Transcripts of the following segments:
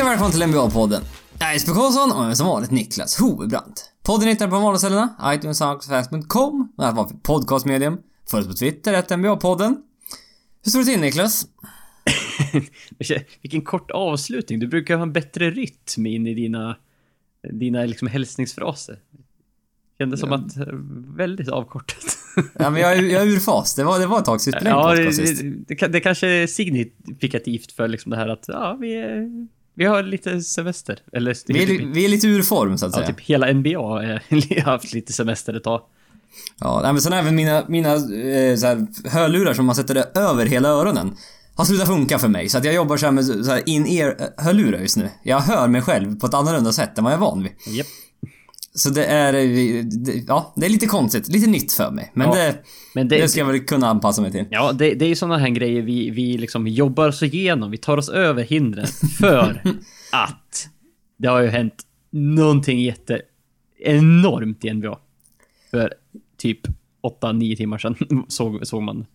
Hej och välkommen till NBA-podden. Jag är Jesper Karlsson och jag är som vanligt Niklas Hovebrant. Podden hittar du på vanliga iTunes, Soundcloud.com och vad för podcastmedium. Följ oss på Twitter, ett NBA-podden. Hur står det till Niklas? Vilken kort avslutning. Du brukar ha en bättre rytm in i dina, dina liksom hälsningsfraser. Kändes som att, eh, väldigt avkortat. Ja men jag är, jag är ur fas. Det var, det var ett tag sedan ja, det, det, det, kanske är signifikativt för liksom det här att, ja, vi är, vi har lite semester. Eller, vi, är, typ, vi är lite ur form så att ja, säga. typ hela NBA har haft lite semester ett tag. Ja, men sen även mina, mina eh, så här, hörlurar som man sätter över hela öronen har slutat funka för mig. Så att jag jobbar så med så in-ear-hörlurar just nu. Jag hör mig själv på ett annorlunda sätt än vad jag är van vid. Yep. Så det är, ja, det är lite konstigt, lite nytt för mig. Men, ja, det, men det, det, ska jag väl kunna anpassa mig till. Ja, det, det är ju sådana här grejer vi, vi liksom jobbar oss igenom, vi tar oss över hindren för att det har ju hänt någonting jätte enormt i NBA. För typ 8-9 timmar sedan såg, såg man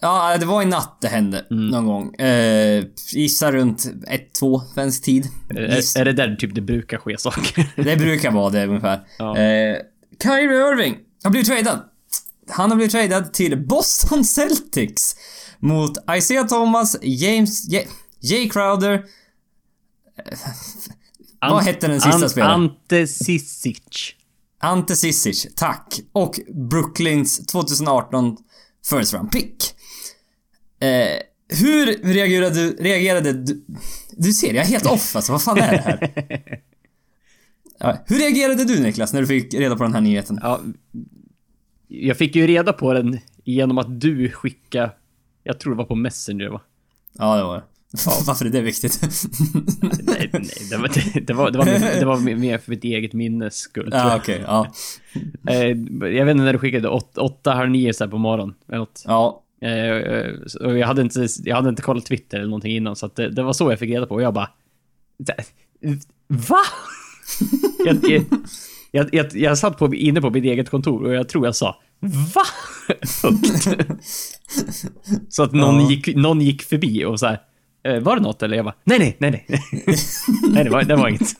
Ja, det var i natt det hände. Mm. Någon gång. Eh, gissa runt 1-2 svensk tid. Är, är, det där typ det brukar ske saker? det brukar vara det ungefär. Ja. Eh, Kyrie Irving har blivit tradad. Han har blivit tradad till Boston Celtics. Mot Isaiah Thomas, James... J, Jay Crowder... Eh, vad hette den sista Ant, spelaren? Ante Sisic. Ante Sisic, tack. Och Brooklyns 2018 First round pick. Eh, hur reagerade du? Reagerade du? Du ser, jag är helt off alltså. Vad fan är det här? Ja, hur reagerade du Niklas när du fick reda på den här nyheten? Ja, jag fick ju reda på den genom att du skickade... Jag tror det var på Messenger va? Ja, det var det. Ja. Varför är det viktigt? nej, nej, det var, det, det var, det var, mer, det var mer för mitt eget minnes skull. Ja, okej, okay, ja. Eh, jag vet inte när du skickade, åtta, halv nio så här på morgonen. Ja. Eh, jag hade, inte, jag hade inte kollat Twitter eller någonting innan, så det, det var så jag fick reda på. Och jag bara... Va? jag, jag, jag, jag, jag satt på, inne på mitt eget kontor och jag tror jag sa VA? Högt. så att någon, ja. gick, någon gick förbi och så här, eh, Var det något eller? Jag bara, nej, nej, nej, nej. nej, det var, det var inget.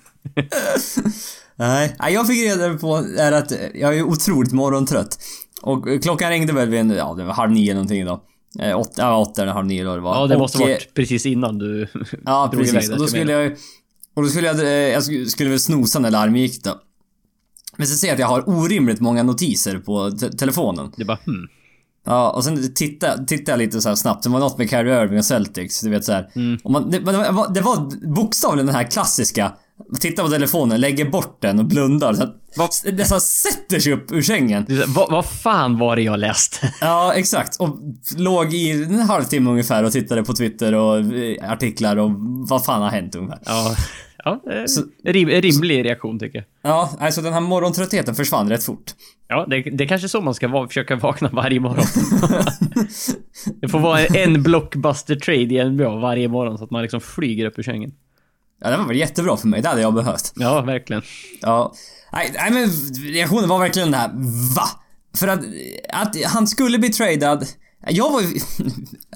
nej, jag fick reda på är att jag är otroligt morgontrött. Och klockan ringde väl vid en, ja det var halv nio någonting idag. Eh, åtta, ja, åtta eller halv nio då det var. Ja, det måste och, varit precis innan du Ja, precis. Och då skulle jag Och då skulle jag, eh, jag skulle väl snosa när larmet gick då. Men så ser jag att jag har orimligt många notiser på te telefonen. Det bara hmm. Ja, och sen tittade, tittade jag lite så snabbt. Det var något med Kyrie Irving och Celtics, du vet såhär. Mm. Och man, det, det, var, det var bokstavligen den här klassiska tittar på telefonen, lägger bort den och blundar. Så att det så sätter sig upp ur sängen. Vad, vad fan var det jag läste? Ja, exakt. Och låg i en halvtimme ungefär och tittade på Twitter och eh, artiklar och vad fan har hänt ungefär. Ja. Ja, så, rim, rimlig reaktion tycker jag. Ja, alltså den här morgontröttheten försvann rätt fort. Ja, det, det är kanske så man ska va försöka vakna varje morgon. det får vara en blockbuster trade i NBA varje morgon så att man liksom flyger upp ur sängen. Ja, det var väl jättebra för mig. Det hade jag behövt. Ja, verkligen. Ja. Nej, nej men reaktionen var verkligen det här VA? För att, att han skulle bli tradad. Jag var ju...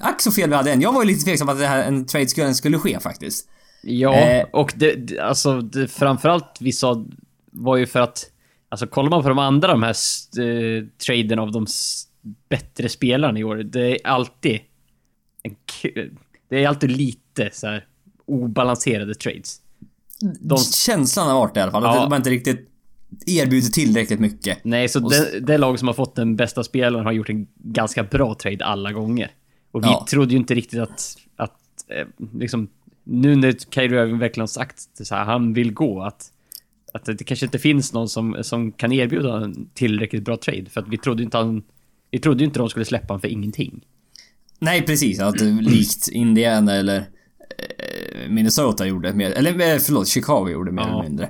Ack så fel vi hade än. Jag var ju lite tveksam att det här, en trade skulle, skulle ske faktiskt. Ja, eh. och det, alltså det, framförallt vi sa var ju för att... Alltså kollar man på de andra de här eh, traden av de bättre spelarna i år. Det är alltid... En, det är alltid lite så här obalanserade trades. De... Känslan har varit det i alla fall. Ja. Att de inte riktigt erbjudit tillräckligt mycket. Nej, så det, det lag som har fått den bästa spelaren har gjort en ganska bra trade alla gånger. Och vi ja. trodde ju inte riktigt att, att eh, liksom, nu när Kyrie Irving verkligen sagt så här, han vill gå, att, att det kanske inte finns någon som, som kan erbjuda en tillräckligt bra trade. För att vi trodde inte han, vi trodde inte de skulle släppa honom för ingenting. Nej, precis. Att likt Indiana eller Minnesota gjorde mer, eller eh, förlåt, Chicago gjorde mer ja. eller mindre.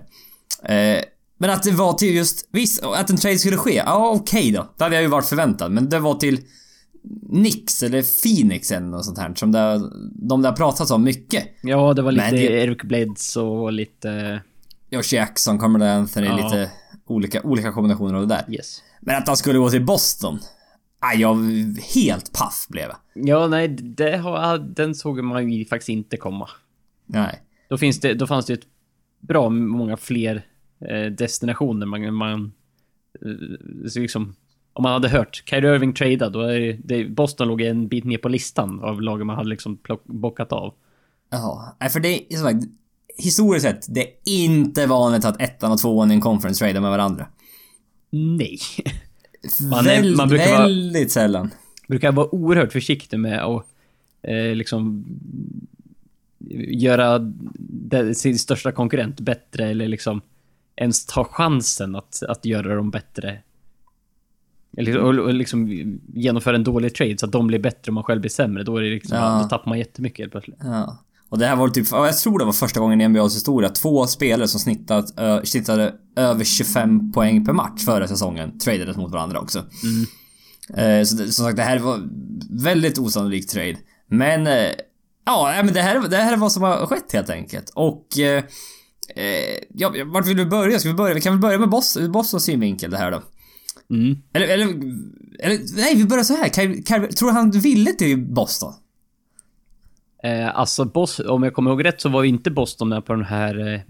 Eh, men att det var till just, visst, att en trade skulle ske, ja okej okay då. Det hade jag ju varit förväntad, men det var till Nix eller Phoenix eller något sånt här som det, de där pratats om mycket. Ja, det var lite det, Eric Blades och lite... Josh Jackson, Carmelo Anthony, ja. lite olika, olika kombinationer av det där. Yes. Men att han skulle gå till Boston. Nej, jag helt paff blev jag. Ja, nej, det har, den såg man ju faktiskt inte komma. Nej. Då, finns det, då fanns det ett bra många fler eh, destinationer man... man eh, liksom, om man hade hört Kyrie Irving trada, då är det, Boston låg en bit ner på listan av lagen man hade liksom plock, bockat av. Ja, för det är som sagt, historiskt sett, det är inte vanligt att ettan och tvåan i en conference tradar med varandra. Nej. Man, är, man brukar väldigt vara, sällan. Brukar vara oerhört försiktig med att eh, liksom göra det, sin största konkurrent bättre eller liksom ens ta chansen att, att göra dem bättre. Eller, och, och liksom genomföra en dålig trade så att de blir bättre och man själv blir sämre. Då, är det liksom, ja. då tappar man jättemycket helt plötsligt. Ja. Och det här var typ, jag tror det var första gången i NBAs historia, två spelare som snittat, ö, snittade över 25 poäng per match förra säsongen tradades mot varandra också. Mm. Eh, så det, som sagt, det här var väldigt osannolik trade. Men eh, ja, men det här, det här är vad som har skett helt enkelt. Och eh, eh ja, vart vill du börja? Ska vi börja? Vi kan väl börja med Boston, Bostons synvinkel det här då. Mm. Eller, eller, eller, nej vi börjar så här. Kan, kan, tror han ville till Boston? Eh, alltså, Bos om jag kommer ihåg rätt så var inte Boston med på den här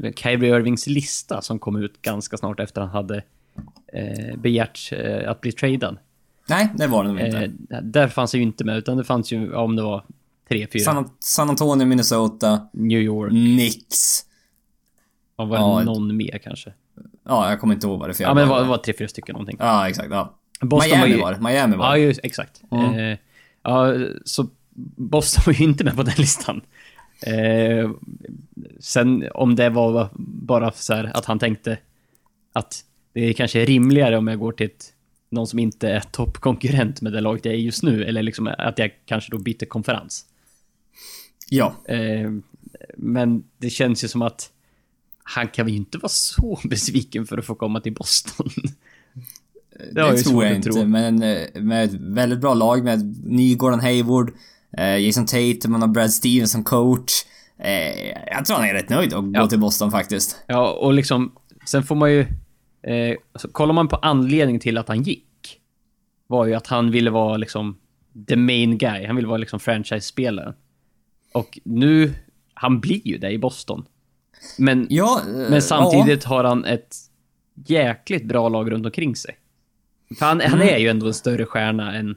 eh, Kyrie Irvings lista som kom ut ganska snart efter han hade eh, begärt eh, att bli tradad. Nej, det var det nog inte. Eh, där fanns ju inte med, utan det fanns ju, om det var tre, fyra. San, San Antonio, Minnesota. New York. Knicks. Ja, var det ja, någon mer kanske? Ja, jag kommer inte ihåg vad det för Ja, men det var, det var tre, fyra stycken någonting. Ja, exakt. Ja. Boston Miami var, ju, var. Miami var. Ja, just, exakt. Mm. Eh, ja, så Boston var ju inte med på den listan. Eh, sen om det var bara så här att han tänkte att det är kanske är rimligare om jag går till ett, någon som inte är toppkonkurrent med det laget jag är just nu, eller liksom att jag kanske då byter konferens. Ja. Eh, men det känns ju som att han kan ju inte vara så besviken för att få komma till Boston. Det, det tror jag inte, tro. men eh, med ett väldigt bra lag med ny Gordon Hayward, Jason Tate, man har Brad Stevens som coach. Eh, jag tror han är rätt nöjd att ja. gå till Boston faktiskt. Ja, och liksom... Sen får man ju... Eh, alltså, kollar man på anledningen till att han gick. Var ju att han ville vara liksom the main guy. Han ville vara liksom franchise-spelaren. Och nu... Han blir ju det i Boston. Men, ja, men samtidigt ja. har han ett jäkligt bra lag runt omkring sig. För han, mm. han är ju ändå en större stjärna än,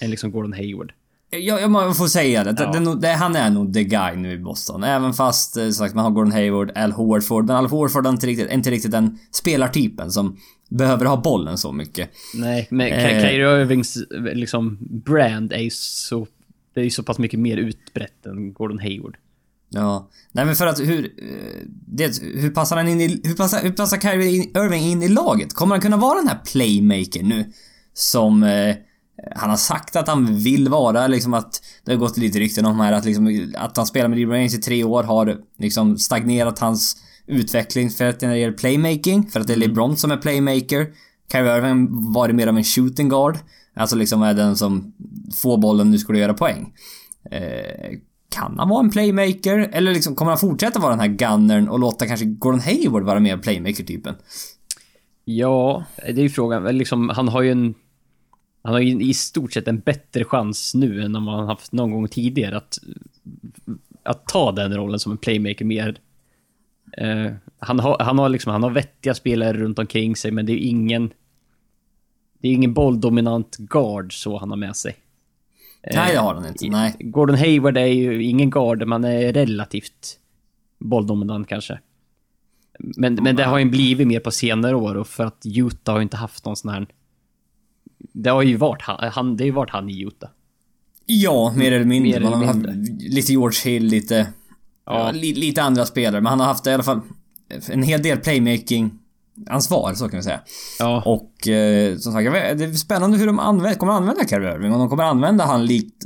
än liksom Gordon Hayward. Jag, jag får säga det. Ja. det, det han är nog the guy nu i Boston. Även fast eh, sagt, man har Gordon Hayward, Al Horford. Men Al Horford är inte riktigt, inte riktigt den spelartypen som behöver ha bollen så mycket. Nej, men eh. Kyrie Irvings liksom brand är ju så... Det är ju så pass mycket mer utbrett än Gordon Hayward. Ja. Nej men för att hur... Eh, det, hur passar han in i... Hur passar, hur passar Kyrie Irving in i laget? Kommer han kunna vara den här playmaker nu? Som... Eh, han har sagt att han vill vara liksom att det har gått lite rykten om här att liksom att han spelar med LeBron James i tre år har liksom stagnerat hans utveckling för att det gäller playmaking, för att det är mm. LeBron som är playmaker. Kyrie Irving var det mer av en shooting guard. Alltså liksom är den som får bollen, nu ska du göra poäng. Eh, kan han vara en playmaker? Eller liksom, kommer han fortsätta vara den här gunnern och låta kanske Gordon Hayward vara mer playmaker-typen? Ja, det är ju frågan. Liksom, han har ju en han har ju i stort sett en bättre chans nu än vad han haft någon gång tidigare att, att ta den rollen som en playmaker mer. Uh, han, har, han, har liksom, han har vettiga spelare runt omkring sig, men det är ingen... Det är ingen bolldominant guard så han har med sig. Nej, det har han inte. Nej. Gordon Hayward är ju ingen guard, man är relativt bolldominant kanske. Men, men det har ju blivit mer på senare år och för att Utah har inte haft någon sån här det har ju varit han, han det har ju varit han i Utah. Ja, mer eller mindre. Mer man har haft lite George Hill, lite... Ja. li, lite andra spelare, men han har haft i alla fall en hel del playmaking ansvar, så kan vi säga. Ja. Och eh, som sagt, det är spännande hur de använder, kommer använda Kyrie Irving. Om de kommer använda han likt...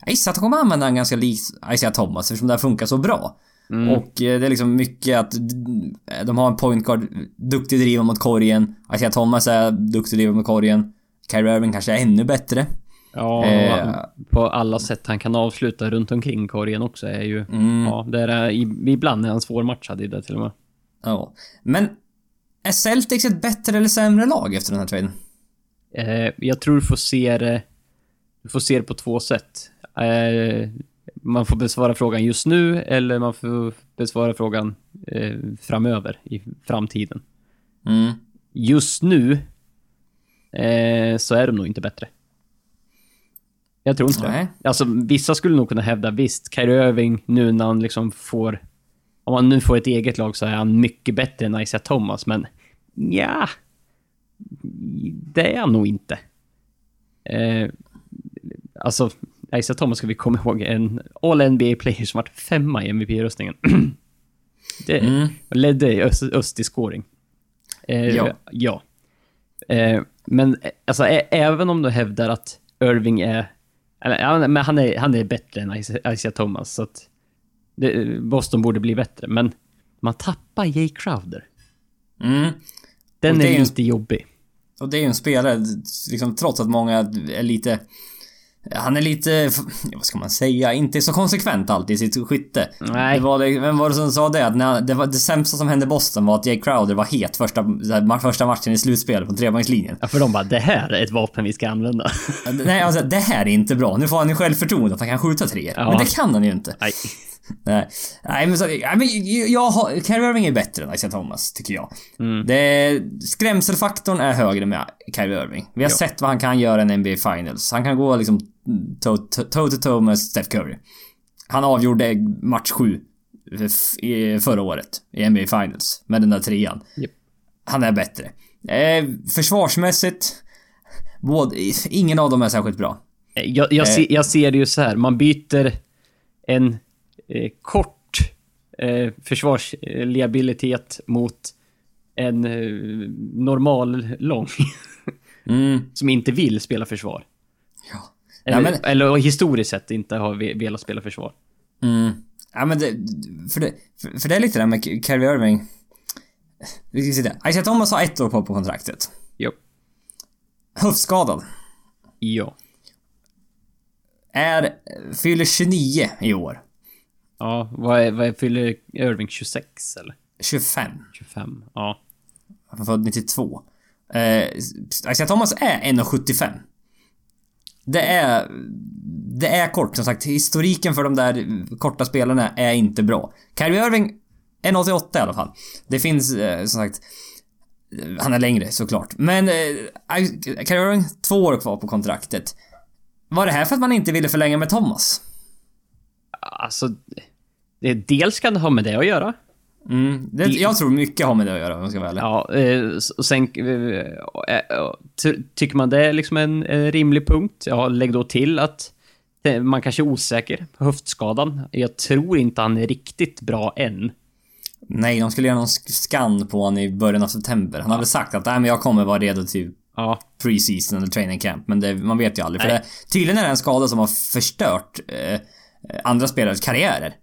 Jag gissar att de kommer använda han ganska likt Isaiah Thomas eftersom det här funkar så bra. Mm. Och eh, det är liksom mycket att de har en point guard, duktig driva mot korgen. Isaiah Thomas är duktig driva mot korgen. Kyrie Irving kanske är ännu bättre. Ja, eh, på alla sätt han kan avsluta runt omkring korgen också är ju... Mm. Ja, det är, ibland är han svårmatchad i det till och med. Ja. Men är Celtics ett bättre eller sämre lag efter den här traden? Eh, jag tror du får se det... Du får se det på två sätt. Eh, man får besvara frågan just nu eller man får besvara frågan eh, framöver, i framtiden. Mm. Just nu eh, så är de nog inte bättre. Jag tror inte Nej. det. Alltså, vissa skulle nog kunna hävda visst, Kyrie Irving nu när han liksom får... Om han nu får ett eget lag så är han mycket bättre än Isaiah Thomas, men ja, Det är han nog inte. Eh, alltså, Isaiah Thomas ska vi komma ihåg, en All-NBA-player som varit femma i MVP-röstningen. det Mm. ledde i öst, öst i scoring. Eh, Ja. ja. Eh, men eh, alltså, även om du hävdar att Irving är... Eller, men han är, han är bättre än Isaiah Thomas, så att det, Boston borde bli bättre. Men man tappar Jay Crowder. Mm. Den är lite jobbig. Och det är ju en spelare, liksom, trots att många är lite... Han är lite, vad ska man säga, inte så konsekvent alltid i sitt skytte. Nej. Det var det, vem var det som sa det? Att när, det, var, det sämsta som hände Boston var att Jay Crowder var het första, första matchen i slutspelet på trepoängslinjen. Ja, för de bara, det här är ett vapen vi ska använda. Nej, alltså det här är inte bra. Nu får han ju självförtroende att han kan skjuta tre. Ja. Men det kan han ju inte. Nej. Nej, nej men, så, nej, men jag har... Kyrie Irving är bättre än Isaiah Thomas, tycker jag. Det, skrämselfaktorn är högre med Kyrie Irving. Vi har Ja. sett vad han kan göra i NBA Finals. Han kan gå liksom toe to toe, to toe med Steph Curry. Han avgjorde match 7 i- förra året i NBA Finals med den där trean. Japp. Han är bättre. Eh, försvarsmässigt, både, ingen av dem är särskilt bra. Jag, jag, Eh. ser, jag ser det ju så här. Man byter en eh, kort eh, försvarsliabilitet mot en eh, normal lång. Mm. som inte vill spela försvar. Ja. Eller, Ja, men- eller historiskt sett inte har ve- velat spela försvar. Mm. Ja men det, för det, för, för det är lite det där med Kyrie Irving. Isaiah Thomas har ett år på på kontraktet. Jo. Höftskadad. Ja. Är, fyller 29 i år. Ja, vad, är, vad är, fyller Irving? 26 eller? 25. 25? Ja. Han är född 92. Eh, Isaiah Thomas är 1,75. Det är... Det är kort, som sagt. Historiken för de där korta spelarna är inte bra. Kyrie Irving, 1,88 i alla fall. Det finns, eh, som sagt... Han är längre såklart. Men... Eh, Kyrie Irving, två år kvar på kontraktet. Var det här för att man inte ville förlänga med Thomas? Alltså, det, dels kan det ha med det att göra. Mm, det, jag tror mycket har med det att göra om jag ska vara ärlig. Ja, eh, och sen eh, eh, ty- tycker man det är liksom en, rimlig punkt. Ja, lägg då till att man kanske är osäker på höftskadan. Jag tror inte han är riktigt bra än. Nej, de skulle göra någon scan på honom i början av september. Han har väl sagt att Nej, men jag kommer vara redo till Ja, pre-season eller training camp, men det, man vet ju aldrig. För det, tydligen är det en skada som har förstört eh, andra spelares karriärer.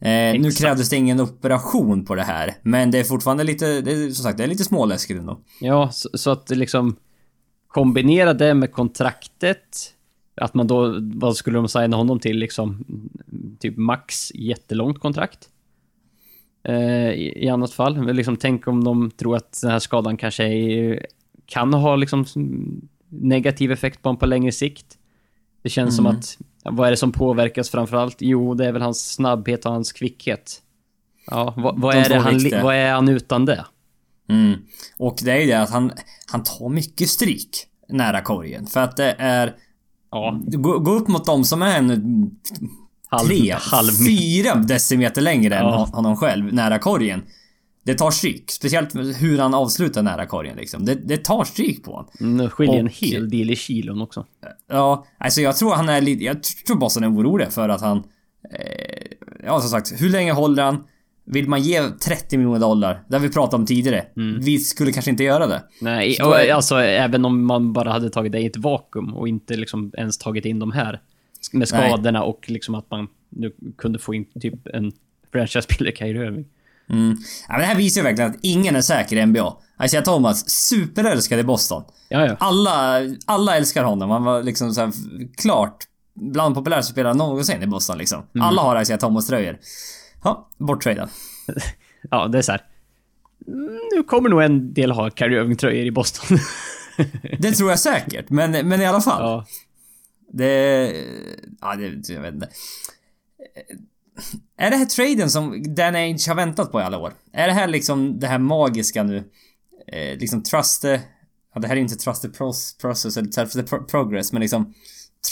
Eh, nu krävdes det ingen operation på det här, men det är fortfarande lite, det är, som sagt, det är lite småläskigt ändå. ja så, så att liksom kombinera det med kontraktet. Att man då, vad skulle de signa honom till liksom? Typ max jättelångt kontrakt. Eh, i, I annat fall. Men liksom, tänk om de tror att den här skadan kanske är, kan ha liksom negativ effekt på honom på längre sikt. Det känns som att, vad är det som påverkas framförallt? Jo, det är väl hans snabbhet och hans kvickhet. Ja, vad, vad, De är, det han, vad är han utan det? Mm. Och det är ju det att han, han tar mycket stryk nära korgen. För att det är... Ja, Gå, gå upp mot dem som är en halv, tre, halv fyra decimeter längre än Ja. honom själv nära korgen. Det tar stryk. Speciellt hur han avslutar nära korgen liksom. Det, det tar stryk på honom. Nu skiljer en Och- hel del i kilon också. Ja, alltså jag tror han är lite... Jag tror Boston är orolig för att han... Eh, ja, som sagt, hur länge håller han? Vill man ge 30 miljoner dollar? Det har vi pratat om tidigare. Vi skulle kanske inte göra det. Nej, och, är- alltså även om man bara hade tagit det i ett vakuum och inte liksom ens tagit in de här med skadorna och liksom att man nu kunde få in typ en franchise-spelare Kyrie Irving. Mm. Ja, men det här visar ju verkligen att ingen är säker i NBA. Isaiah Thomas, superälskad i Boston. Alla, alla älskar honom. Han var liksom så här, klart bland populäraste spelare någonsin i Boston liksom. Alla har Isaiah Thomas-tröjor. Ja, borttradad. Ja, det är så här. Mm, Nu kommer nog en del ha Kyrie Irving-tröjor i Boston. Det tror jag säkert, men, men i alla fall. ja. Det... Ja, det... Jag vet inte. Är det här traden som Dan Ainge har väntat på i alla år? Är det här liksom det här magiska nu? Eh, liksom trust the... Ja, det här är inte trust the process eller trust the progress, men liksom...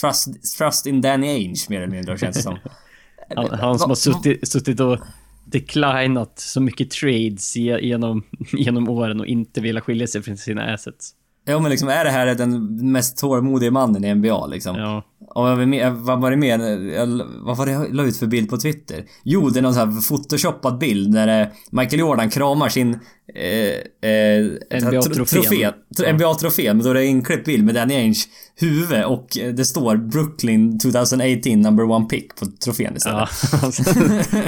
Trust, trust in Danny Ainge mer eller mindre känns det som. han, han som har suttit, suttit och declinat så mycket trades genom, genom åren och inte velat skilja sig från sina assets. Ja men liksom är det här den mest tålmodiga mannen i NBA liksom? Ja. Och vad var det mer? Vad var det jag la ut för bild på Twitter? Jo, det är någon sån här photoshoppad bild när eh, Michael Jordan kramar sin... Eh, eh, NBA-trofé. NBA-trofé, men då är det en klippt bild med Danny Ainge huvud och eh, det står Brooklyn 2018 number one pick på trofén istället. Ja, alltså,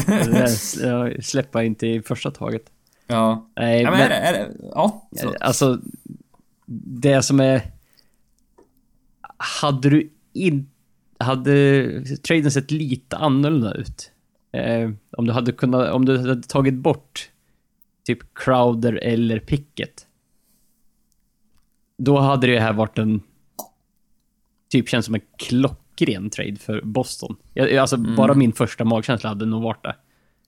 det där släpper inte i första taget. Ja. Nej, ja, men, men är det, är det, ja. Så. Alltså, det som är... Hade du inte... Hade traden sett lite annorlunda ut? Eh, om du hade kunnat... Om du hade tagit bort typ Crowder eller Picket. Då hade det här varit en... Typ känns som en klockren trade för Boston. Jag, alltså mm. bara min första magkänsla hade nog varit det.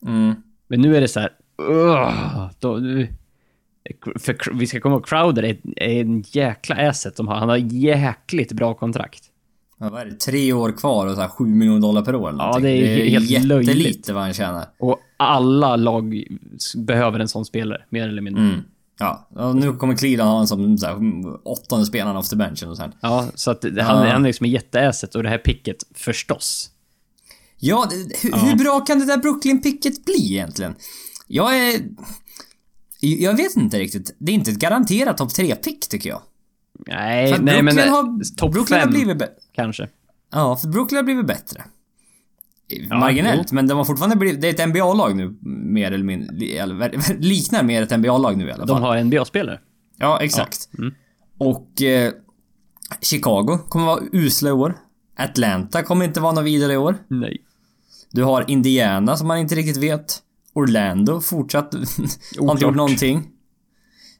Mm. Men nu är det så här... Uh, då, för vi ska komma ihåg, Crowder är, en jäkla asset som har. Han har jäkligt bra kontrakt. Ja, vad är det? Tre år kvar och så här 7 miljoner dollar per år eller Ja, det är, det är helt jättelite löjligt. vad han tjänar. Och alla lag behöver en sån spelare, mer eller mindre. Mm. Ja, och nu kommer Cleveland ha en som så här, åttonde spelaren off the benchen och sen. Ja, så att han, ja. han är liksom en jätteasset och det här picket förstås. Ja, hur, ja. hur bra kan det där Brooklyn-picket bli egentligen? Jag är... Jag vet inte riktigt. Det är inte ett garanterat topp 3-pick tycker jag. Nej, nej men... Har, topp Brooklyn 5 har blivit bättre. Kanske. Ja, för Brooklyn har blivit bättre. Ja, Marginellt, jo. men de har fortfarande blivit... Det är ett NBA-lag nu, mer eller mindre. Liknar mer ett NBA-lag nu i alla fall. De har NBA-spelare. Ja, exakt. Ja. Mm. Och... Eh, Chicago kommer vara usla i år. Atlanta kommer inte vara något vidare i år. Nej. Du har Indiana som man inte riktigt vet. Orlando fortsatt har inte gjort någonting.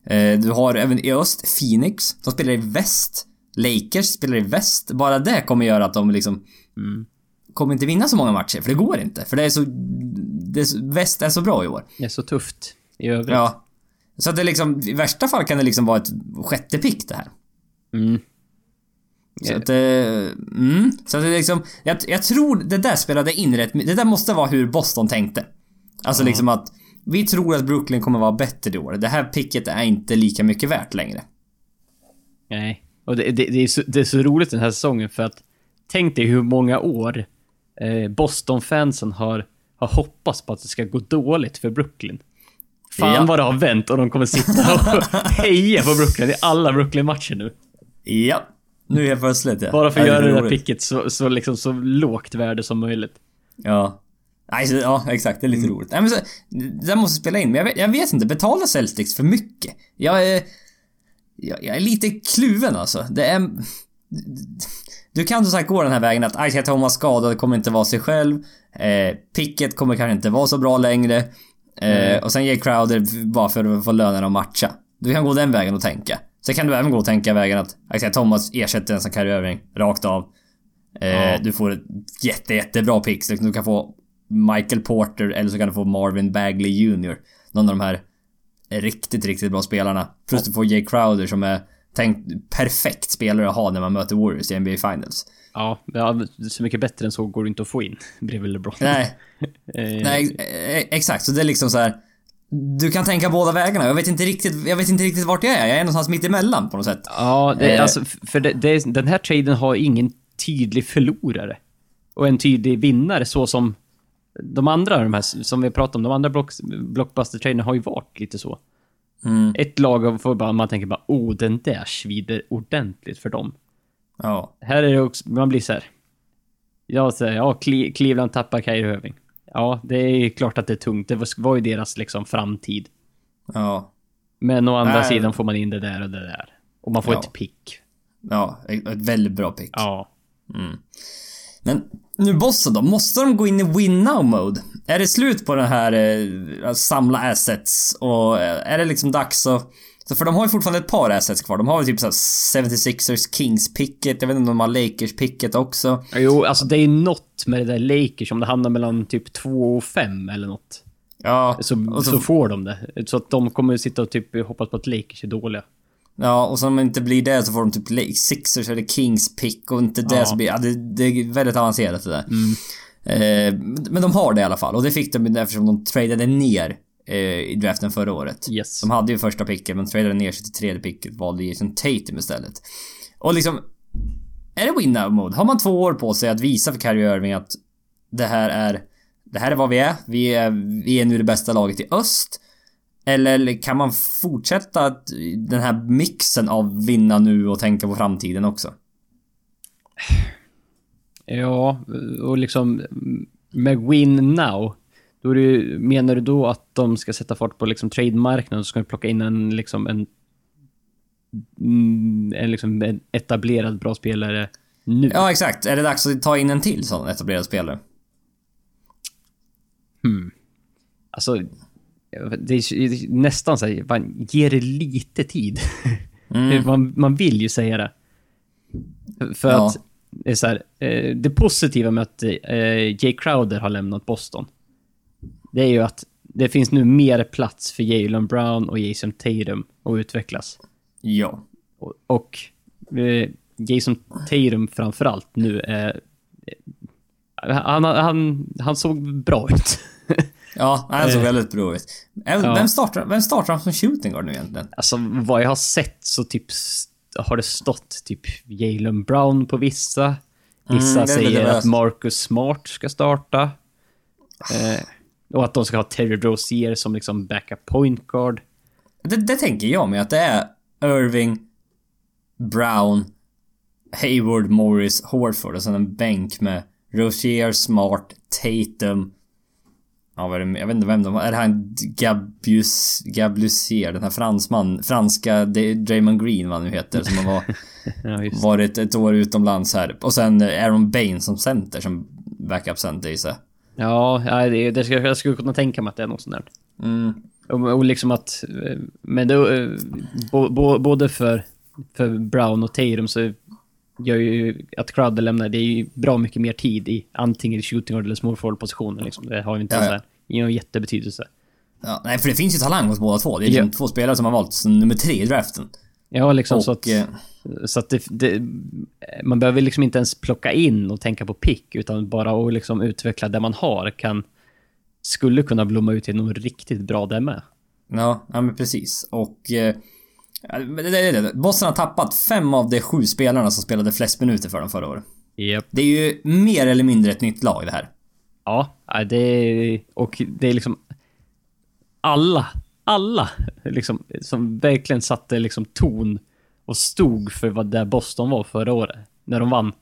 Eh, du har även i öst Phoenix som spelar i väst. Lakers spelar i väst. Bara det kommer göra att de liksom mm. kommer inte vinna så många matcher, för det går inte. För det är så... Det är, väst är så bra i år. Det är så tufft i övrigt. Ja. Så att det liksom, i värsta fall kan det liksom vara ett sjätte pick det här. Mm. Så att, eh, mm, så att det liksom, jag, jag tror det där spelade in rätt Det där måste vara hur Boston tänkte. Alltså liksom att vi tror att Brooklyn kommer vara bättre i år. Det här picket är inte lika mycket värt längre. Nej. Och det, det, det, är, så, det är så roligt den här säsongen för att tänk dig hur många år eh, Boston-fansen har, har hoppats på att det ska gå dåligt för Brooklyn. Fan ja. vad det har vänt och de kommer sitta och heja på Brooklyn i alla Brooklyn-matcher nu. Ja. Nu helt plötsligt ja. Bara för att göra det där picket så, så, liksom, så lågt värde som möjligt. Ja. Nej, så, ja exakt. Det är lite mm. roligt. Nej, men så, det måste spela in. Men jag vet, jag vet inte. Betalar Celtics för mycket? Jag är... Jag, jag är lite kluven alltså. Det är... Du kan som sagt gå den här vägen att Isaiah Thomas skadad kommer inte vara sig själv. Eh, picket kommer kanske inte vara så bra längre. Eh, mm. Och sen ger Crowder bara för att få lönen att matcha. Du kan gå den vägen och tänka. Sen kan du även gå och tänka vägen att Isaiah Thomas ersätter en som Kyrie Irving rakt av. Eh, ja. Du får ett jätte, jättebra pick. Så du kan få Michael Porter eller så kan du få Marvin Bagley Jr. Någon av de här riktigt, riktigt bra spelarna. Plus du får Jay Crowder som är tänkt perfekt spelare att ha när man möter Warriors i NBA Finals. Ja, så mycket bättre än så går det inte att få in bredvid LeBron. Nej. Eh, Nej, e- exakt. Så det är liksom så här. Du kan tänka båda vägarna. Jag vet inte riktigt, jag vet inte riktigt vart jag är. Jag är någonstans mitt emellan på något sätt. Ja, det, eh. alltså, för det, det, den här traden har ingen tydlig förlorare. Och en tydlig vinnare så som de andra, de här som vi pratat om, de andra block, blockbuster-traderna har ju varit lite så. Mm. Ett lag får bara, man tänker bara oh, den där svider ordentligt för dem. Ja. Här är det också, man blir så här. Jag säger, ja, Cleveland tappar Kyrie Irving. Ja, det är klart att det är tungt. Det var, ju deras liksom framtid. Ja. Men å andra Nej. sidan får man in det där och det där. Och man får ja. ett pick. Ja, ett väldigt bra pick. Ja. Mm. Men nu Boston då, måste de gå in i win now mode? Är det slut på den här eh, samla assets och eh, är det liksom dags att Så för de har ju fortfarande ett par assets kvar. De har väl typ såhär 76ers Kings-picket. Jag vet inte om de har Lakers-picket också. Jo, alltså det är något med det där Lakers. Om det hamnar mellan typ 2 och 5 eller något. Ja. Så, och så, får de det. Så att de kommer sitta och typ hoppas på att Lakers är dåliga. Ja, och som inte blir det så får de typ Sixers eller Kings pick och inte det Ja. så blir... Ja, det, det är väldigt avancerat det där. Mm. Eh, men de har det i alla fall och det fick de eftersom de tradade ner eh, i draften förra året. Yes. De hade ju första picket men tradade ner sig till tredje picket valde Jason Tatum istället. Och liksom... Är det win now mode? Har man två år på sig att visa för Kyrie Irving att det här är... Det här är vad vi är. Vi är, vi är nu det bästa laget i öst. Eller kan man fortsätta att- den här mixen av vinna nu och tänka på framtiden också? Ja, och liksom med win now. Då är det menar du då att de ska sätta fart på liksom trademarknaden så ska de plocka in en liksom en, mm, en liksom en etablerad bra spelare nu? Ja, exakt. Är det dags att ta in en till sån etablerad spelare? Alltså, det är nästan så här, man ger det lite tid. Mm. man, man vill ju säga det. För Ja. att det är så här, eh, det positiva med att eh, Jay Crowder har lämnat Boston, det är ju att det finns nu mer plats för Jalen Brown och Jason Tatum att utvecklas. Ja. Och, och eh, Jason Tatum framförallt nu är... Han, han, han såg bra ut. Ja, han såg Eh. väldigt bra ut. Vem, Ja. vem, startar, vem startar han som shooting guard nu egentligen? Alltså vad jag har sett så typ har det stått typ Jalen Brown på vissa. Vissa Mm, är lite säger att Marcus Smart ska starta. Eh, och att de ska ha Terry Rozier som liksom backup point guard. Det, det tänker jag med att det är Irving, Brown, Hayward, Morris, Horford och sen en bänk med Rozier, Smart, Tatum. Ja, vad är det, jag vet inte vem de var. Är det han Gabius, Gablusier, den här fransman, franska Draymond Green vad han nu heter, som har var, Ja, varit ett år utomlands här. Och sen Aaron Bain som center, som backup center gissar jag. Ja, det, det ska, jag skulle kunna tänka mig att det är något sånt där. Mm. Och, och liksom att... eh, Men då, eh, bo, bo, både för, för Brown och Tatum så gör ju att Crowder lämnar, det är ju bra mycket mer tid i antingen i shooting eller small forward positionen liksom. Det har ju inte Ja, ja, ingen jättebetydelse. Ja, nej, för det finns ju talang hos båda två. Det är liksom Ja. två spelare som har valt som nummer tre i draften. Ja, liksom och, så att... eh, Så att det, det, man behöver liksom inte ens plocka in och tänka på pick, utan bara att liksom utveckla det man har kan... Skulle kunna blomma ut till något riktigt bra där med. Ja, ja men precis. Och... Eh, Boston har tappat fem av de sju spelarna som spelade flest minuter för dem förra året. Yep. Det är ju mer eller mindre ett nytt lag det här. Ja, det är... Och det är liksom... Alla, alla liksom, som verkligen satte liksom ton och stod för vad det Boston var förra året. När de vann.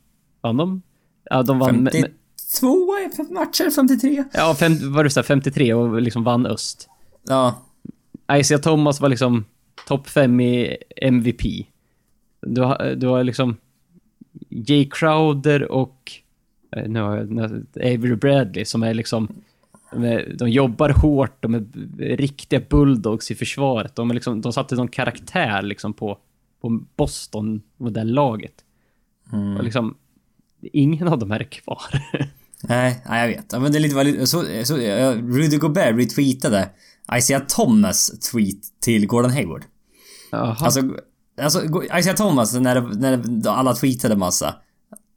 Vann de? Ja, de vann... med- 52 med- matcher, 53? Ja, fem, var det så här, 53 och liksom vann öst. Ja. Isaiah Thomas var liksom topp 5 i MVP. Du har, du har liksom Jay Crowder och eh, nu har jag, Avery Bradley som är liksom de, är, de jobbar hårt, de är riktiga bulldogs i försvaret. De, är liksom, de satte någon karaktär liksom på, på Boston och det laget. Och liksom, ingen av dem är kvar. Nej, nej, jag vet. Ja, men det är lite... Så, så, Rudy Gobert retweetade Isaiah Thomas tweet till Gordon Hayward. Jaha. Alltså, alltså Isaiah Thomas, när, när alla tweetade massa.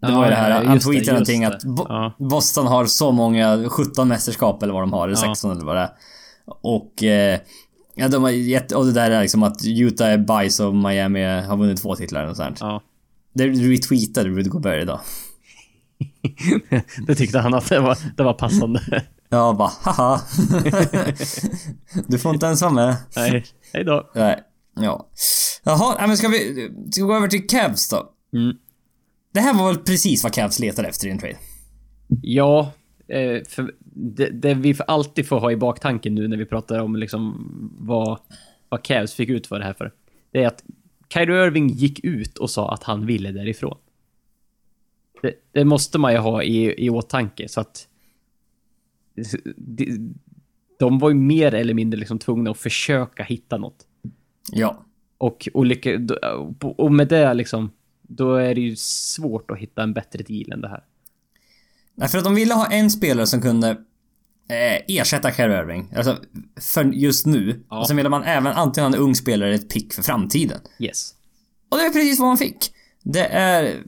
Det Ja, var ju det här, ja, han just det, tweetade någonting att. Bo- Ja. Boston har så många, 17 mästerskap eller vad de har, eller Ja. 16 eller vad det är. Och... Eh, ja, de har gett, och det där är liksom att Utah är bajs och Miami har vunnit två titlar och sånt. ja. Det retweetade Rudy Gobert idag. det tyckte han att det var, det var passande. Jag bara haha. du får inte ens vara med. Nej, hej då. Nej. Ja. Jaha, men ska vi... Ska vi gå över till Cavs då? Mm. Det här var väl precis vad Cavs letade efter i en trade? Ja, eh, för det, det vi alltid får ha i baktanken nu när vi pratar om liksom vad, vad Cavs fick ut för det här för. Det är att Kyrie Irving gick ut och sa att han ville därifrån. Det, det måste man ju ha i, i åtanke så att de, de var ju mer eller mindre liksom tvungna att försöka hitta något. Ja. Och, olika, och med det liksom, då är det ju svårt att hitta en bättre deal än det här. Nej, för att de ville ha en spelare som kunde eh, ersätta Kyrie Irving. Alltså, för just nu. Ja. Och sen ville man även antingen ha en ung spelare eller ett pick för framtiden. Yes. Och det är precis vad man fick. Det är...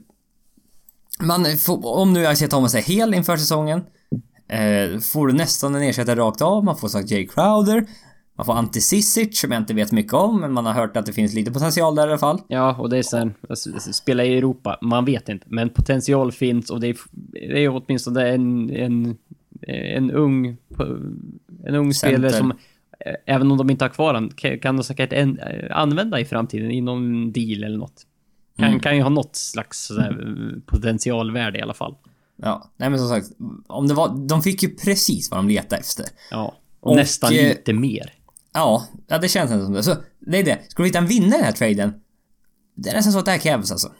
Man får, om nu Isaiah Thomas är hel inför säsongen. Eh, får du nästan en ersättare rakt av. Man får sagt Jay Crowder. Man får Ante Sisic som jag inte vet mycket om, men man har hört att det finns lite potential där i alla fall. Ja, och det är sen, spela i Europa, man vet inte. Men potential finns och det är, det är åtminstone en, en, en ung, en ung spelare som, även om de inte har kvar den, kan de säkert en, använda i framtiden i någon deal eller något. Kan, mm. kan ju ha något slags sådär, potentialvärde i alla fall. Ja, nej men som sagt, om det var, de fick ju precis vad de letade efter. Ja, och, och nästan eh, lite mer. Ja, ja det känns som det. Så det är det. Ska du hitta en vinnare i den här traden? Det är nästan så att det här krävs alltså.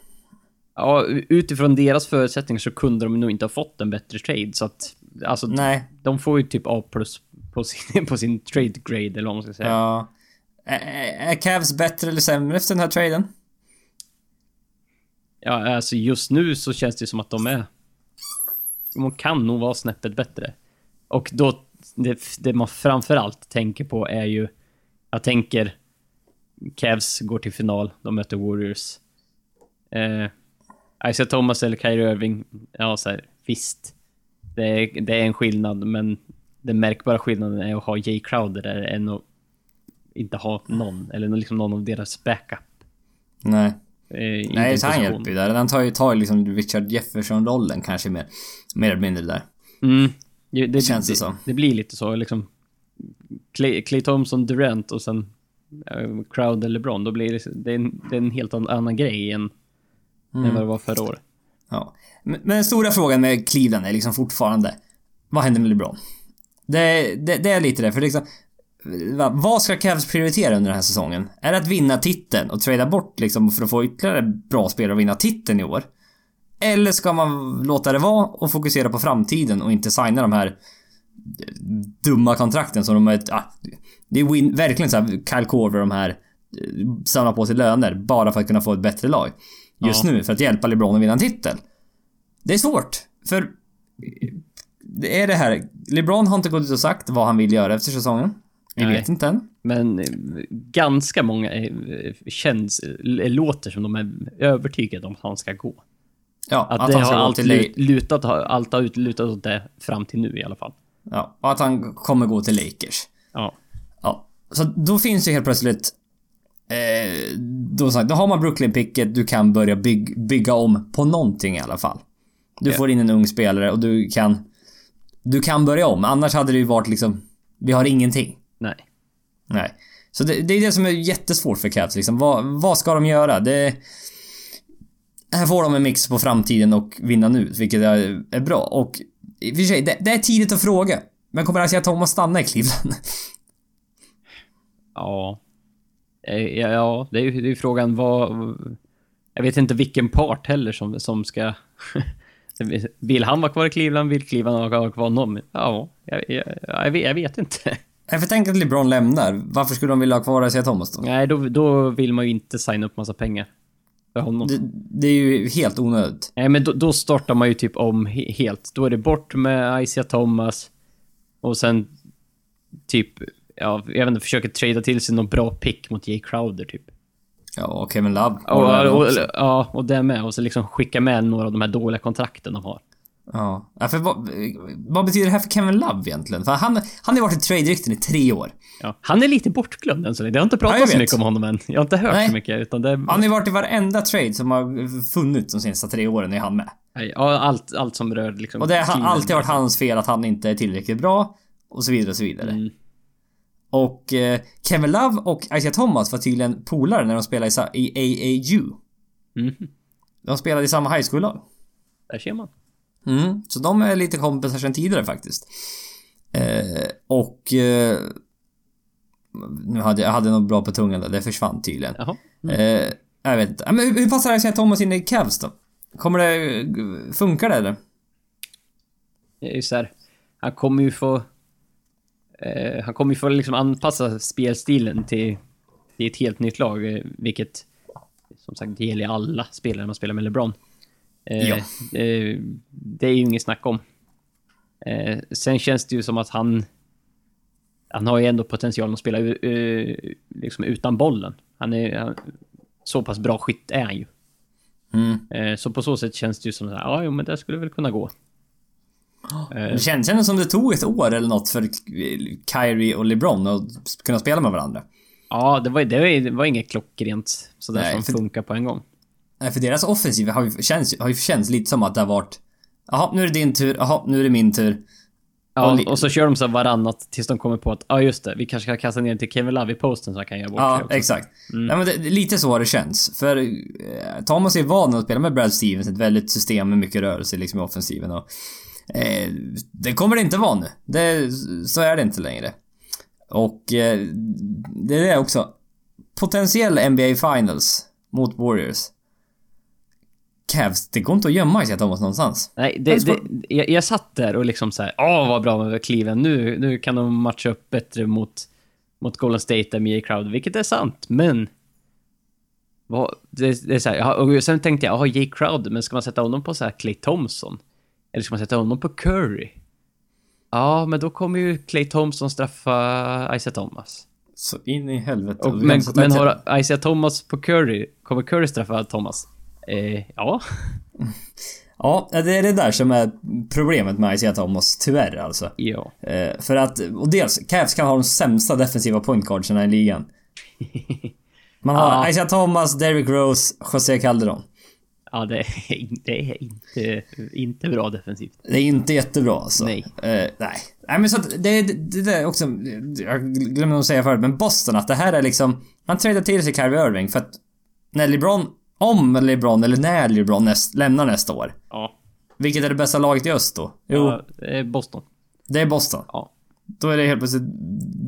Ja, utifrån deras förutsättningar så kunde de nog inte ha fått en bättre trade så att... Alltså, Nej. de får ju typ A plus på sin, på sin trade grade eller vad man ska säga. Ja. Är, är Cavs bättre eller sämre efter den här traden? Ja, alltså just nu så känns det som att de är... De kan nog vara snäppet bättre. Och då det, det man framförallt tänker på är ju... Jag tänker... Cavs går till final, de möter Warriors. Eh, Isaiah Thomas eller Kyrie Irving, ja så här, visst. Det är, det är en skillnad, men den märkbara skillnaden är att ha Jay Crowder där än att inte ha någon, eller liksom någon av deras backup. Nej. Eh, Nej, så han hjälper ju där. Han tar ju tar liksom Richard Jefferson-rollen kanske mer, mer eller mindre där. Mm. Det, det känns det, det så. Det blir lite så liksom. Clay, Clay Thompson, Durant och sen uh, Crowd eller LeBron. Då blir det, det, är en, det är en helt annan grej än, mm. än vad det var förra året. Ja. Men, men den stora frågan med Cleveland är liksom fortfarande. Vad händer med LeBron? Det, det, det är lite det, för liksom... Vad ska Cavs prioritera under den här säsongen? Är det att vinna titeln och trada bort liksom för att få ytterligare bra spelare och vinna titeln i år? Eller ska man låta det vara och fokusera på framtiden och inte signa de här dumma kontrakten som de är... Ah, det är win, verkligen såhär Kyle Korver de här samlar på sig löner bara för att kunna få ett bättre lag. Just ja. nu, för att hjälpa LeBron att vinna en titel. Det är svårt, för... Det är det här. LeBron har inte gått ut och sagt vad han vill göra efter säsongen. Vi Nej. vet inte än. Men ganska många känns, låter som de är övertygade om att han ska gå. Ja, att, att det har alltid lutat, allt har lutat åt det fram till nu i alla fall. Ja, och att han kommer gå till Lakers. Ja. Ja. Så då finns ju helt plötsligt... Eh, då, sagt, då har man Brooklyn-picket, du kan börja bygg, bygga om på någonting i alla fall. Du yeah. får in en ung spelare och du kan... Du kan börja om, annars hade det ju varit liksom... Vi har ingenting. Nej. Nej. Så det, det är det som är jättesvårt för Cavs liksom. Vad, vad ska de göra? Det här får de en mix på framtiden och vinna nu, vilket är, är bra. Och i och för sig, det, det är tidigt att fråga. Men kommer Isaiah Thomas stanna i Cleveland? Ja. Eh, ja, ja det är ju frågan vad... Jag vet inte vilken part heller som, som ska... vill han vara kvar i Cleveland? Vill Cleveland vara kvar honom? Ja, jag, jag, jag, vet, jag vet inte. Jag får tänka att LeBron lämnar. Varför skulle de vilja ha kvar Isaiah Thomas då? Nej, då, då vill man ju inte signa upp massa pengar för honom. Det, det är ju helt onödigt. Nej, men då, då, startar man ju typ om helt. Då är det bort med Isaiah Thomas. Och sen typ, ja, jag vet inte, försöker trada till sig någon bra pick mot Jay Crowder typ. Ja, och Kevin Love. Och, och, och, ja, och det med. Och så liksom skicka med några av de här dåliga kontrakten de har. Ja. ja för vad, vad, betyder det här för Kevin Love egentligen? För han, han har varit i trade-rykten i tre år. Ja, han är lite bortglömd än så länge. Det har inte pratat ja, så mycket om honom än. Jag har inte hört Nej. så mycket, utan det... Han har varit i varenda trade som har funnits de senaste tre åren, är han med. Ja, allt, allt som rör liksom... Och det har alltid varit hans fel att han inte är tillräckligt bra. Och så vidare och så vidare. Mm. Och eh, Kevin Love och Isaiah Thomas var tydligen polare när de spelade i, i AAU. Mm. De spelade i samma high school-lag. Där ser man. Mm, så de är lite kompisar sen tidigare faktiskt. Eh, och... Eh, nu hade jag hade något bra på tungan där, det försvann tydligen. Mm. Eh, jag vet inte. Men hur, hur passar det att Thomas in i Cavs då? Kommer det... Funkar det eller? Det är ju såhär... Han kommer ju få... Eh, han kommer ju få liksom anpassa spelstilen till det är ett helt nytt lag, eh, vilket som sagt gäller alla spelare man spelar med LeBron. Eh, Ja. eh, det är ju inget snack om. Eh, sen känns det ju som att han... Han har ju ändå potential att spela eh, liksom utan bollen. Han är... Han, så pass bra skytt är han ju. Mm. Eh, så på så sätt känns det ju som att ja, jo, men det skulle väl kunna gå. Eh, Det känns ändå som det tog ett år eller något för Kyrie och LeBron att kunna spela med varandra. ja, det var, det var, det var inget klockrent sådär Nej, som funkar på en gång. Nej, för deras offensiv har ju känts, har ju känts lite som att det har varit... Jaha, nu är det din tur. Jaha, nu är det min tur. Ja, Och och så kör de så varannat tills de kommer på att, ja just det, vi kanske ska kasta ner till Kevin Love i posten så han kan göra bort Ja, exakt. Nej, men det, lite så har det känts. För eh, Thomas är van att spela med Brad Stevens, ett väldigt system med mycket rörelse liksom i offensiven och... Eh, det kommer det inte vara nu. Det, så är det inte längre. Och eh, det är det också. Potentiell NBA Finals mot Warriors. Cavs, det går inte att gömma Isaiah Thomas någonstans. Nej, det, det, jag, jag satt där och liksom så här, åh vad bra med Cleveland, nu, nu kan de matcha upp bättre mot, mot Golden State där med Jay Crowder, vilket är sant, men... Vad, det, det är så här, och sen tänkte jag, jaha, Jay Crowder, men ska man sätta honom på så här Clay Thompson? Eller ska man sätta honom på Curry? Ja, men då kommer ju Clay Thompson straffa Isaiah Thomas. Så in i helvete. Och, men men har Isaiah Thomas på Curry, kommer Curry straffa Thomas? Eh, ja. Ja, det är det där som är problemet med Isaiah Thomas, tyvärr alltså. Ja. Eh, för att, och dels, Cavs kan ha de sämsta defensiva pointguardsarna i ligan. Man har Ja. Isaiah Thomas, Derrick Rose, José Calderon. Ja, det är, det är inte, inte bra defensivt. Det är inte jättebra alltså. Nej. Eh, nej. Nej men så att det, det, det är också, jag glömde att säga förut, men Boston att det här är liksom, man tradar till sig Kyrie Irving för att när LeBron, om LeBron eller när LeBron näst, lämnar nästa år. Ja. Vilket är det bästa laget i öst då? Jo, Ja, det är Boston. det är Boston. Ja. Då är det helt plötsligt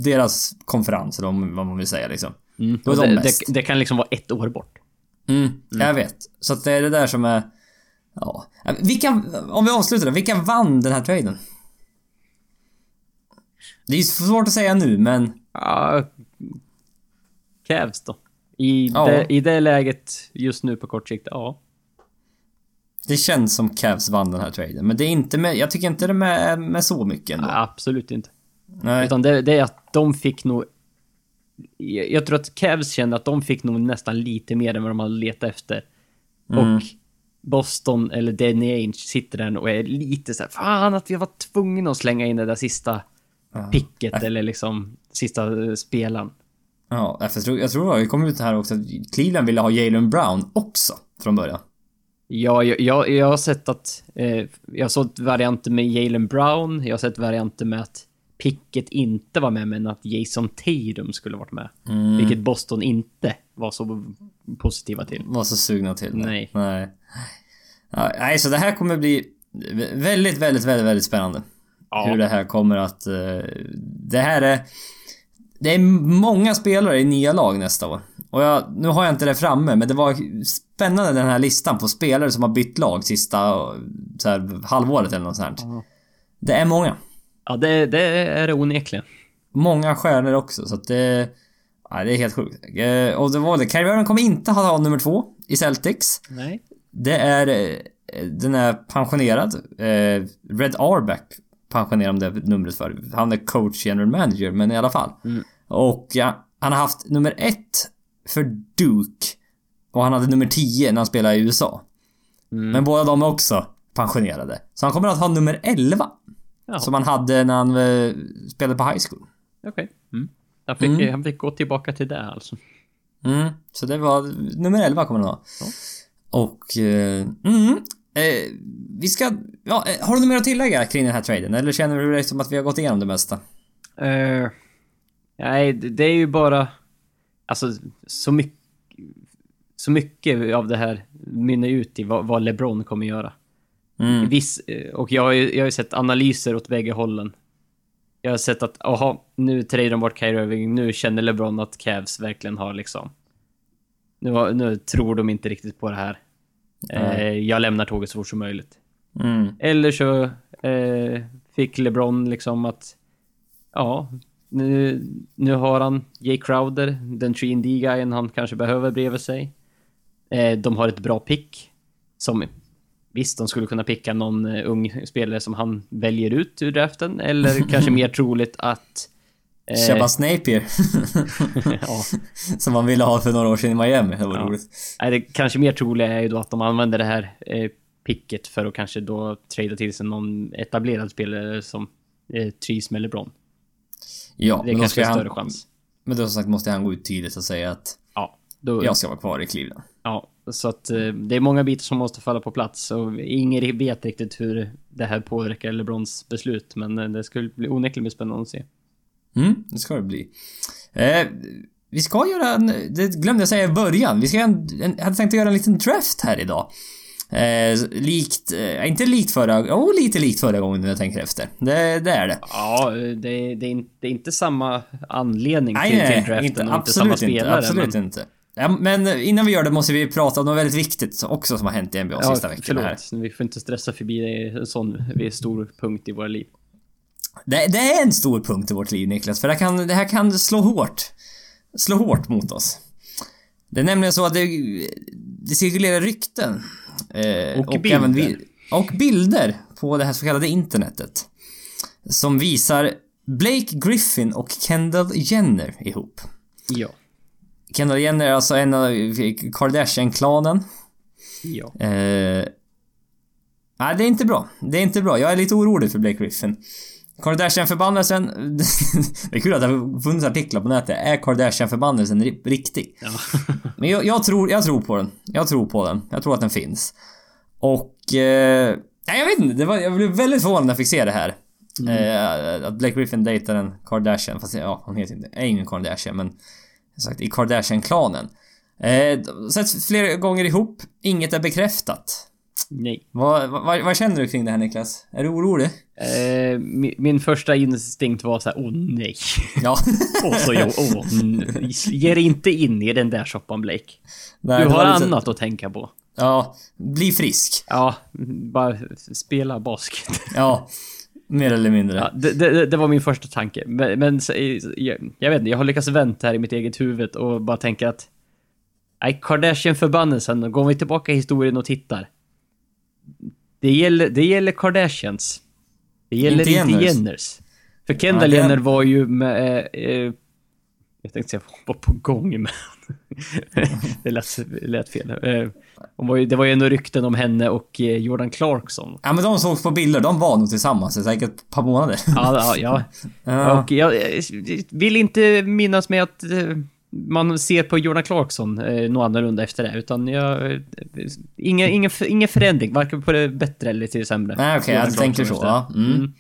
deras konferens, eller vad man vill säga liksom. Mm. Då är de det, mest. det, det kan liksom vara ett år bort. Mm, jag vet. Så att det är det där som är... Ja. Vilka, om vi avslutar då, vilka vann den här traden? Det är svårt att säga nu, men... Ja, Cavs då. I, Ja. det, I det läget just nu på kort sikt, ja. Det känns som Cavs vann den här traden. Men det är inte med... Jag tycker inte det är med, med så mycket ändå. Absolut inte. Nej. Utan det, det är att de fick nog... Jag, tror att Cavs kände att de fick nog nästan lite mer än vad de hade letat efter. Och Boston, eller Danny Ainge, sitter där och är lite så här, fan att vi var tvungna att slänga in det där sista picket eller liksom sista spelaren. Ja, för jag tror, jag tror det kom ut här också att Cleveland ville ha Jalen Brown också från början. Ja, jag, jag, jag har sett att... Eh, jag har sett varianter med Jalen Brown, jag har sett varianter med att Pickett inte var med, men att Jason Tatum skulle varit med. Vilket Boston inte var så positiva till. Var så sugna till. Nej. Nej. Ja, nej, så det här kommer bli väldigt, väldigt, väldigt, väldigt spännande. Ja. Hur det här kommer att... eh, det här är... Det är många spelare i nya lag nästa år. Och jag, nu har jag inte det framme, men det var spännande den här listan på spelare som har bytt lag sista så här, halvåret eller något sånt. Det är många. Ja, det, det är det onekligen. Många stjärnor också, så att det... Ja, det är helt sjukt. Eh, Och det var det. Kyrie Irving kommer inte ha nummer två i Celtics. Nej. Det är... eh, Den är pensionerad. Eh, Red Arback pensionerade om det numret för. Han är coach general manager, men i alla fall. Och ja, han har haft nummer ett för Duke. Och han hade nummer 10 när han spelade i USA. Men båda de är också pensionerade. Så han kommer att ha nummer 11. Jaha. Som han hade när han eh, spelade på high school. Okej. Mm. Han, fick, han fick gå tillbaka till det alltså. Mm, så det var nummer 11 kommer den ha. Och... Eh, mm, eh, vi ska... Ja, eh, har du något mer att tillägga kring den här traden? Eller känner du dig som att vi har gått igenom det mesta? Eh, nej, det, är ju bara... Alltså, så mycket... Så mycket av det här mynnar ut i vad, vad LeBron kommer göra. Mm. Viss, eh, och jag har ju jag har ju sett analyser åt bägge hållen. Jag har sett att, aha, nu tradar de bort Kyrie Irving, nu känner LeBron att Cavs verkligen har liksom... Nu, nu tror de inte riktigt på det här. Eh, jag lämnar tåget så fort som möjligt. Mm. Eller så eh, fick LeBron liksom att... Ja, nu, nu har han Jay Crowder, den 3D-guyen han kanske behöver bredvid sig. Eh, de har ett bra pick. Som visst, de skulle kunna picka någon ung spelare som han väljer ut ur draften. Eller kanske mer troligt att... Eh, Shabazz Napier. ja. Som man ville ha för några år sedan i Miami. Det var ja. roligt. Nej, det kanske mer troliga är ju då att de använder det här eh, picket för att kanske då trada till sig någon etablerad spelare som eh, trivs med LeBron. Ja, det är kanske en större chans. Men då som sagt måste han gå ut tidigt och säga att ja, då, jag ska vara kvar i Cleveland. Ja, så att eh, det är många bitar som måste falla på plats och ingen vet riktigt hur det här påverkar LeBrons beslut. Men eh, det skulle bli onekligen spännande att se. Mm, det ska det bli. Eh, vi ska göra en, det glömde jag säga i början. Vi ska en, en, jag hade tänkt att göra en liten draft här idag. Eh, likt, eh, inte likt förra, jo oh, lite likt förra gången när jag tänker efter. Det, det är det. Ja, det, det, är inte, det är inte samma anledning nej, till, till draften inte, och inte samma spelare. Inte, absolut men... inte. Ja, men innan vi gör det måste vi prata om något väldigt viktigt också som har hänt i NBA ja, sista veckorna här. Vi får inte stressa förbi det. En sån stor punkt i våra liv. Det, det, är en stor punkt i vårt liv Niklas, för det, kan, det här kan slå hårt. Slå hårt mot oss. Det är nämligen så att det, det cirkulerar rykten. Eh, och, och, bilder. Även vi, och bilder på det här så kallade internetet. Som visar Blake Griffin och Kendall Jenner ihop. Ja. Kendall Jenner är alltså en av Kardashian-klanen. Ja. Eh, nej, det är inte bra. Det är inte bra. Jag är lite orolig för Blake Griffin. Kardashian-förbannelsen... det är kul att det har funnits artiklar på nätet. Är Kardashian-förbannelsen riktig? Ja. Men jag, jag, tror, jag tror på den. Jag tror på den. Jag tror att den finns. Och... Eh, jag vet inte. Det var, jag blev väldigt förvånad när jag fick se det här. Mm. Eh, att Blake Griffin dejtar en Kardashian. Fast ja, hon heter inte... Är ingen Kardashian men... Sagt, i Kardashian-klanen. Eh, setts flera gånger ihop. Inget är bekräftat. Nej. Vad, vad, vad, känner du kring det här Niklas? Är du orolig? Eh, min, min, första instinkt var så här, åh nej. Ja. och så jag, åh, ge dig inte in i den där soppan Blake. Nej, du har annat att tänka på. Ja, bli frisk. Ja, bara spela basket. ja, mer eller mindre. Ja, det, det, det, var min första tanke. Men, men jag, jag vet inte, jag har lyckats vänta här i mitt eget huvud och bara tänka att Nej, Kardashian-förbannelsen, går vi tillbaka i historien och tittar. Det gäller, det gäller Kardashians. Det gäller inte, inte Jenners. Jenners. För Kendall ja, Jenner var ju med... Eh, eh, jag tänkte säga var på gång med... det lät, lät fel. Eh, var ju, det var ju ändå rykten om henne och eh, Jordan Clarkson. Ja men de sågs på bilder, de var nog tillsammans i säkert ett par månader. ja, ja, ja. Och jag vill inte minnas med att eh, man ser på Jordan Clarkson eh, något annorlunda efter det. Utan jag... Ingen, ingen, ingen förändring, varken på det bättre eller till det sämre. Nej okej, okay, jag tänker så. Ja. Mm. Mm.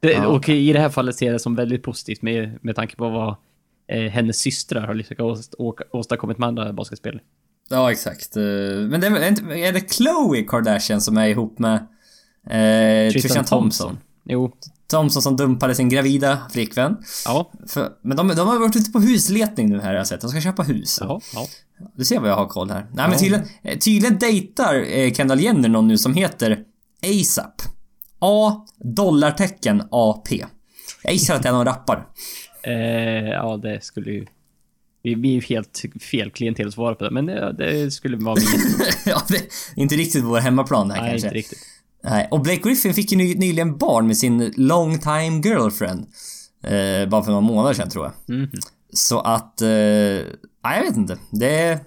Det, ja. Och i det här fallet ser jag det som väldigt positivt med, med tanke på vad eh, hennes systrar har lyckats åstadkommit med andra basketspel. Ja, exakt. Eh, men det är, är det Chloe Kardashian som är ihop med eh, Tristan Thompson? Thompson? Jo. Thompson som dumpade sin gravida flickvän. Ja. För, men de, de har varit ute på husletning nu här har jag sett. De ska köpa hus. Ja, ja. Du ser vad jag har koll här. Nej ja. men tydligen, eh, tydligen dejtar eh, Kendall Jenner någon nu som heter ASAP. A dollartecken AP. Jag gissar att det är någon rappare. Eh, ja, det skulle ju... Vi är ju helt fel klientel att svara på det, men det, det skulle vara vi. ja, det är inte riktigt vår hemmaplan det här Nej, kanske. inte riktigt. Nej, och Blake Griffin fick ju ny, nyligen barn med sin long time girlfriend. Eh, bara för några månader sedan tror jag. Mm. Så att... Eh, jag vet inte. Det...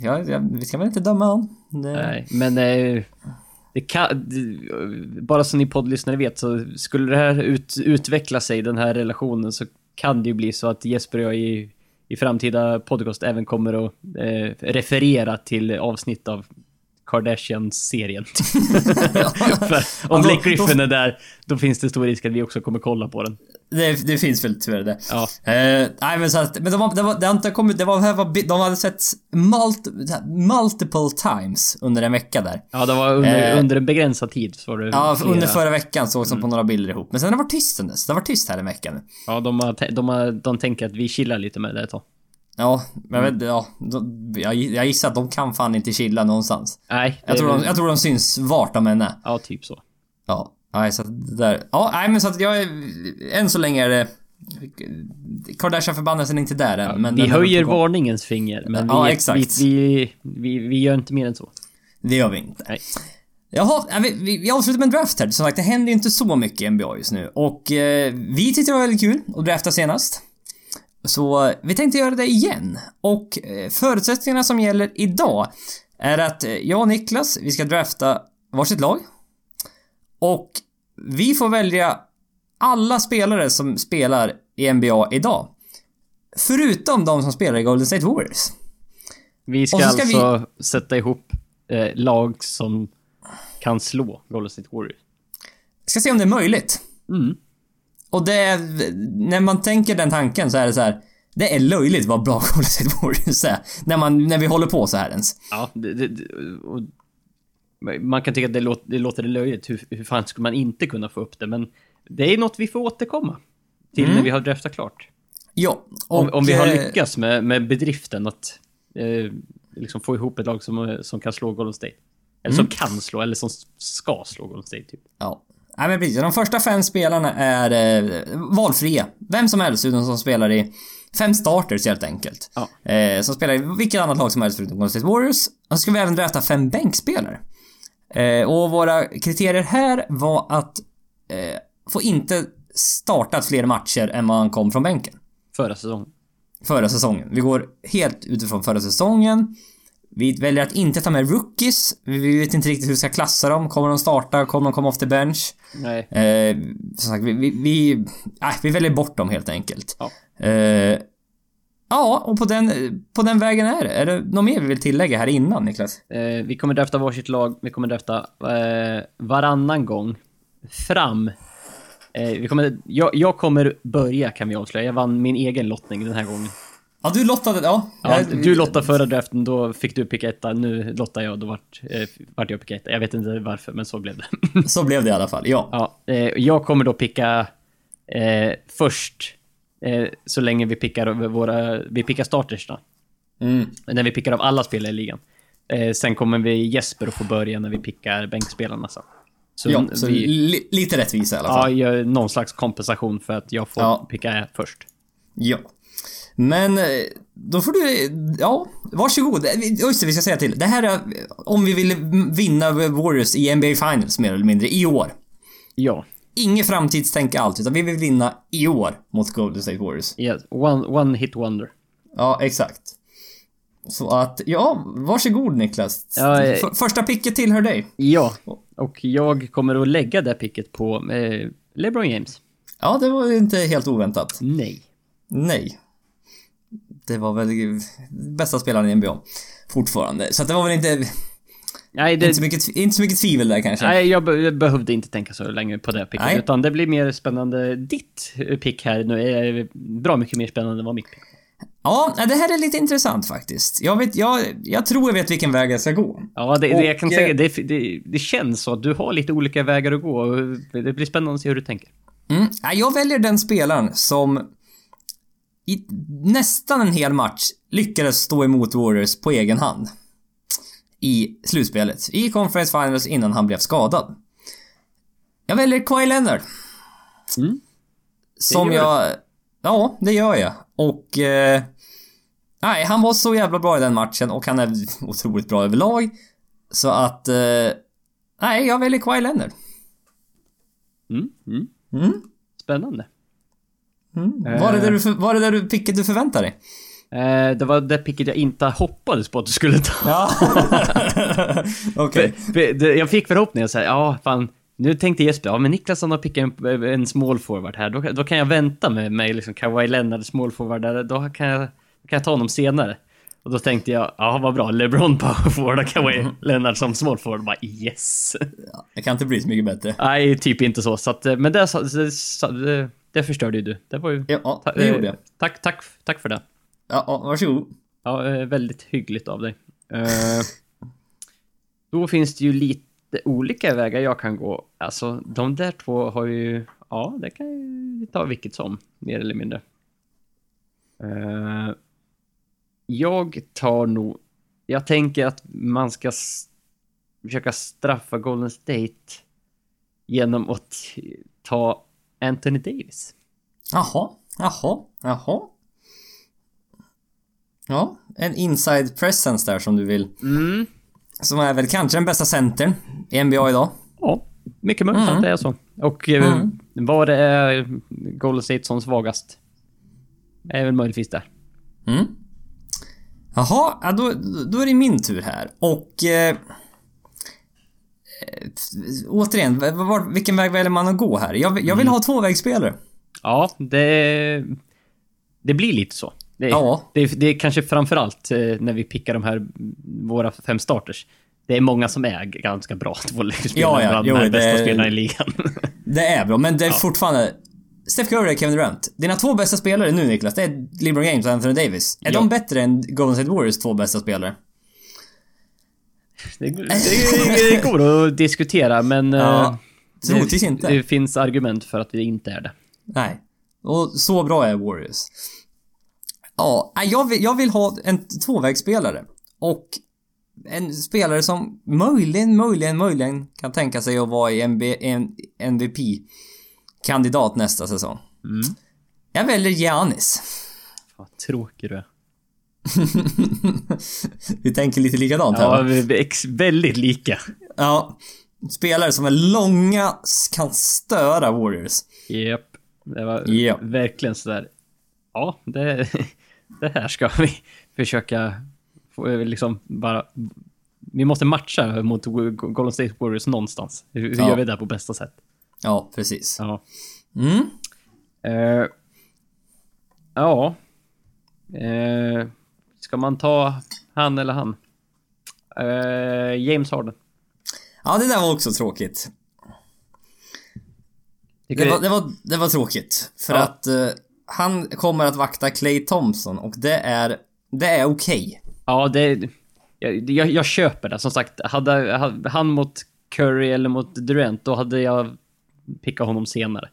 Ja, jag, vi ska väl inte döma honom. Det... Nej, men... Eh, det kan, bara så ni poddlyssnare vet så skulle det här ut, utveckla sig, den här relationen, så kan det ju bli så att Jesper och jag i, i framtida podcast även kommer att eh, referera till avsnitt av Kardashian-serien. om Blake Griffin är där, då finns det stor risk att vi också kommer kolla på den. Det, det finns väl tyvärr det. Ja. Uh, nej men så att, men de, har, det, var, det har inte kommit, det var, de hade sett multi, multiple times under en vecka där. Ja, det var under, uh, under en begränsad tid. Så var det ja, flera. under förra veckan såg som mm. på några bilder ihop. Men sen har det varit tyst sen dess. Det har varit tyst här en vecka nu. Ja, de, har, de, har, de tänker att vi chillar lite med det ett tag. Ja, jag vet ja, jag, jag gissar att de kan fan inte chilla någonstans. Nej. Jag tror, de, jag tror de syns vart de än är. Ja, typ så. Ja, nej så att det där. Ja, nej men så att jag är... Än så länge är det Kardashian-förbannelsen är inte där än. Ja, men vi höjer varningens finger, men Ja, vi, exakt. Vi, vi, vi, vi gör inte mer än så. Det gör vi inte. Nej. Jaha, ja, vi, vi, vi avslutar med en draft här. Som sagt, det händer ju inte så mycket i NBA just nu. Och eh, vi tyckte det var väldigt kul att drafta senast. Så vi tänkte göra det igen. Och eh, förutsättningarna som gäller idag är att eh, jag och Niklas, vi ska drafta varsitt lag. Och vi får välja alla spelare som spelar i NBA idag. Förutom de som spelar i Golden State Warriors. Vi ska, ska alltså sätta ihop eh, lag som kan slå Golden State Warriors. Ska se om det är möjligt. Mm. Och det är, när man tänker den tanken så är det så här. Det är löjligt vad bra Golden State Warriors är. När, man, när vi håller på så här ens. Ja, det, det, och man kan tycka att det låter, det låter löjligt. Hur, hur fan skulle man inte kunna få upp det? Men det är något vi får återkomma till Mm. när vi har draftat klart. Ja. Om, och, om vi har eh, lyckats med, med bedriften att eh, liksom få ihop ett lag som, som kan slå Golden State. Eller Mm. som kan slå, eller som ska slå Golden State, typ. Ja. Nej men precis. De första fem spelarna är eh, valfria. Vem som helst utan som spelar i fem starters helt enkelt. Ja. Eh, som spelar i vilket annat lag som helst förutom Golden State Warriors. Och så ska vi även drafta fem bänkspelare. Eh, och våra kriterier här var att eh, få inte startat fler matcher än man kom från bänken. Förra säsongen. Förra säsongen. Vi går helt utifrån förra säsongen. Vi väljer att inte ta med rookies. Vi vet inte riktigt hur vi ska klassa dem. Kommer de starta? Kommer de komma off the bench? Nej. Eh, som sagt, vi, vi, vi, äh, vi väljer bort dem helt enkelt. Ja. Eh, ja, och på den, på den vägen är det. Är det något mer vi vill tillägga här innan, Niklas? Eh, vi kommer drafta varsitt lag. Vi kommer drafta eh, varannan gång fram. Eh, vi kommer, jag, jag kommer börja kan vi avslöja. Jag vann min egen lottning den här gången. Ja, du lottade... Ja. Ja, du lottade förra draften, då fick du picka etta. Nu lottar jag, då vart, eh, vart jag picka etta. Jag vet inte varför, men så blev det. Så blev det i alla fall, ja. ja, eh, jag kommer då picka eh, först, eh, så länge vi pickar våra, vi pickar startersna. Mm. När vi pickar av alla spelare i ligan. Eh, sen kommer vi Jesper att få börja när vi pickar bänkspelarna. Så, så, Ja, så vi li, lite rättvisa i alla ja, fall. gör någon slags kompensation för att jag får Ja. picka först. Ja. Men eh, då får du, ja, varsågod. Eh, Just det, vi ska säga till. Det här är om vi vill vinna Warriors i NBA Finals mer eller mindre i år. Ja, Inget framtidstänk allt, utan vi vill vinna i år mot Golden State Warriors. yes. one, one hit wonder. Ja, exakt. Så att, ja, varsågod Niklas. Ja, eh, första picket tillhör dig. Ja, och jag kommer att lägga det picket på eh, LeBron James. Ja, det var ju inte helt oväntat. Nej. Nej. Det var väl bästa spelaren i NBA. Fortfarande. Så att det var väl inte, Nej, det, inte, så mycket, inte så mycket tvivel där kanske. nej jag, be, behövde inte tänka så länge på det picket. Nej. Utan det blir mer spännande. Ditt eh, pick här nu är bra mycket mer spännande än vad mitt pick Ja, det här är lite intressant faktiskt. Jag vet, jag, jag tror jag vet vilken väg jag ska gå. Ja, det, det jag kan Och, säga, eh, det, det, det känns så att du har lite olika vägar att gå. och Det blir spännande att se hur du tänker. Mm. ja, Jag väljer den spelaren som i nästan en hel match lyckades stå emot Warriors på egen hand. I slutspelet. I Conference Finals innan han blev skadad. Jag väljer Kawhi Leonard. Mm. Som jag... Ja, det gör jag. Och... Eh, nej, han var så jävla bra i den matchen och han är otroligt bra överlag. Så att... Eh, nej, jag väljer Kawhi Leonard. Mm, mm. Mm. Spännande. Mm. Var, det där du, för- var det där du picket du förväntade dig? Eh, det var det picket jag inte hoppades på att du skulle ta. Ja. Okej. Det- Jag fick förhoppningar så här, ja fan. Nu tänkte Jesper, ja men Niklas han har pickat en, en small forward här. Då, då kan jag vänta med mig liksom Kawhi Leonard small forward där. Då kan jag, kan jag ta honom senare. Och då tänkte jag, ja vad bra, LeBron power forward och Kawhi Leonard som small forward. Bara yes. Det kan inte bli så mycket bättre. Nej, typ inte så. så att, eh, men det, det, det, det förstörde ju du. Det var ju... Ja, det gjorde eh, jag. Tack, tack, tack för det. Ja, ja, varsågod. Ja, eh, väldigt hyggligt av dig. Eh, då finns det ju lite olika vägar jag kan gå. Alltså, de där två har ju... Ja, det kan ju ta vilket som, mer eller mindre. Eh, jag tar nog... Jag tänker att man ska försöka straffa Golden State genom att ta Anthony Davis. Jaha. Jaha, jaha. Ja, en inside presence där som du vill. Mm. Som är väl kanske den bästa centern i NBA idag. Ja, mycket möjligt Mm. att det är så. Och eh, var det är Golden State som svagast? Är väl möjligtvis där. Mm. Jaha, ja, då, då är det min tur här. Och... Eh, återigen, v- var, vilken väg väljer man att gå här? Jag, vill- jag vill ha tvåvägsspelare. Ja, det... Det blir lite så. Det, Ja. det, det är kanske framförallt eh, när vi pickar de här, våra fem starters. Det är många som är ganska bra tvåläggsspelare Ja, ja, bland jo, de här bästa spelarna i ligan. Det är bra, men det är fortfarande... Steph Curry och Kevin Durant. Dina två bästa spelare nu Niklas, det är LeBron James och Anthony Davis. Är Ja. de bättre än Golden State Warriors två bästa spelare? Det, det, det går att diskutera, men... Ja, eh, troligtvis det, inte. Det finns argument för att vi inte är det. Nej. Och så bra är Warriors. Ja, jag vill, jag vill ha en tvåvägsspelare. Och en spelare som möjligen, möjligen, möjligen kan tänka sig att vara i MVP-kandidat nästa säsong. Mm. Jag väljer Giannis. Vad tråkig du är. Vi tänker lite likadant här Ja, vi är väldigt lika. Ja. Spelare som är långa kan störa Warriors. Japp. Det var Ja. verkligen sådär. Ja, det, det här ska vi försöka få, liksom bara... Vi måste matcha mot Golden State Warriors någonstans. Hur, hur Ja. gör vi det på bästa sätt? Ja, precis. Ja. Mm. Eh, ja. Eh, ska man ta han eller han? Eh, James Harden. Ja, det där var också tråkigt. Det var, det, var, det var tråkigt. För Ja. att eh, han kommer att vakta Clay Thompson och det är... Det är okej. Ja, det... Jag, jag, jag köper det. Som sagt, hade, hade han mot Curry eller mot Durant, då hade jag pickat honom senare.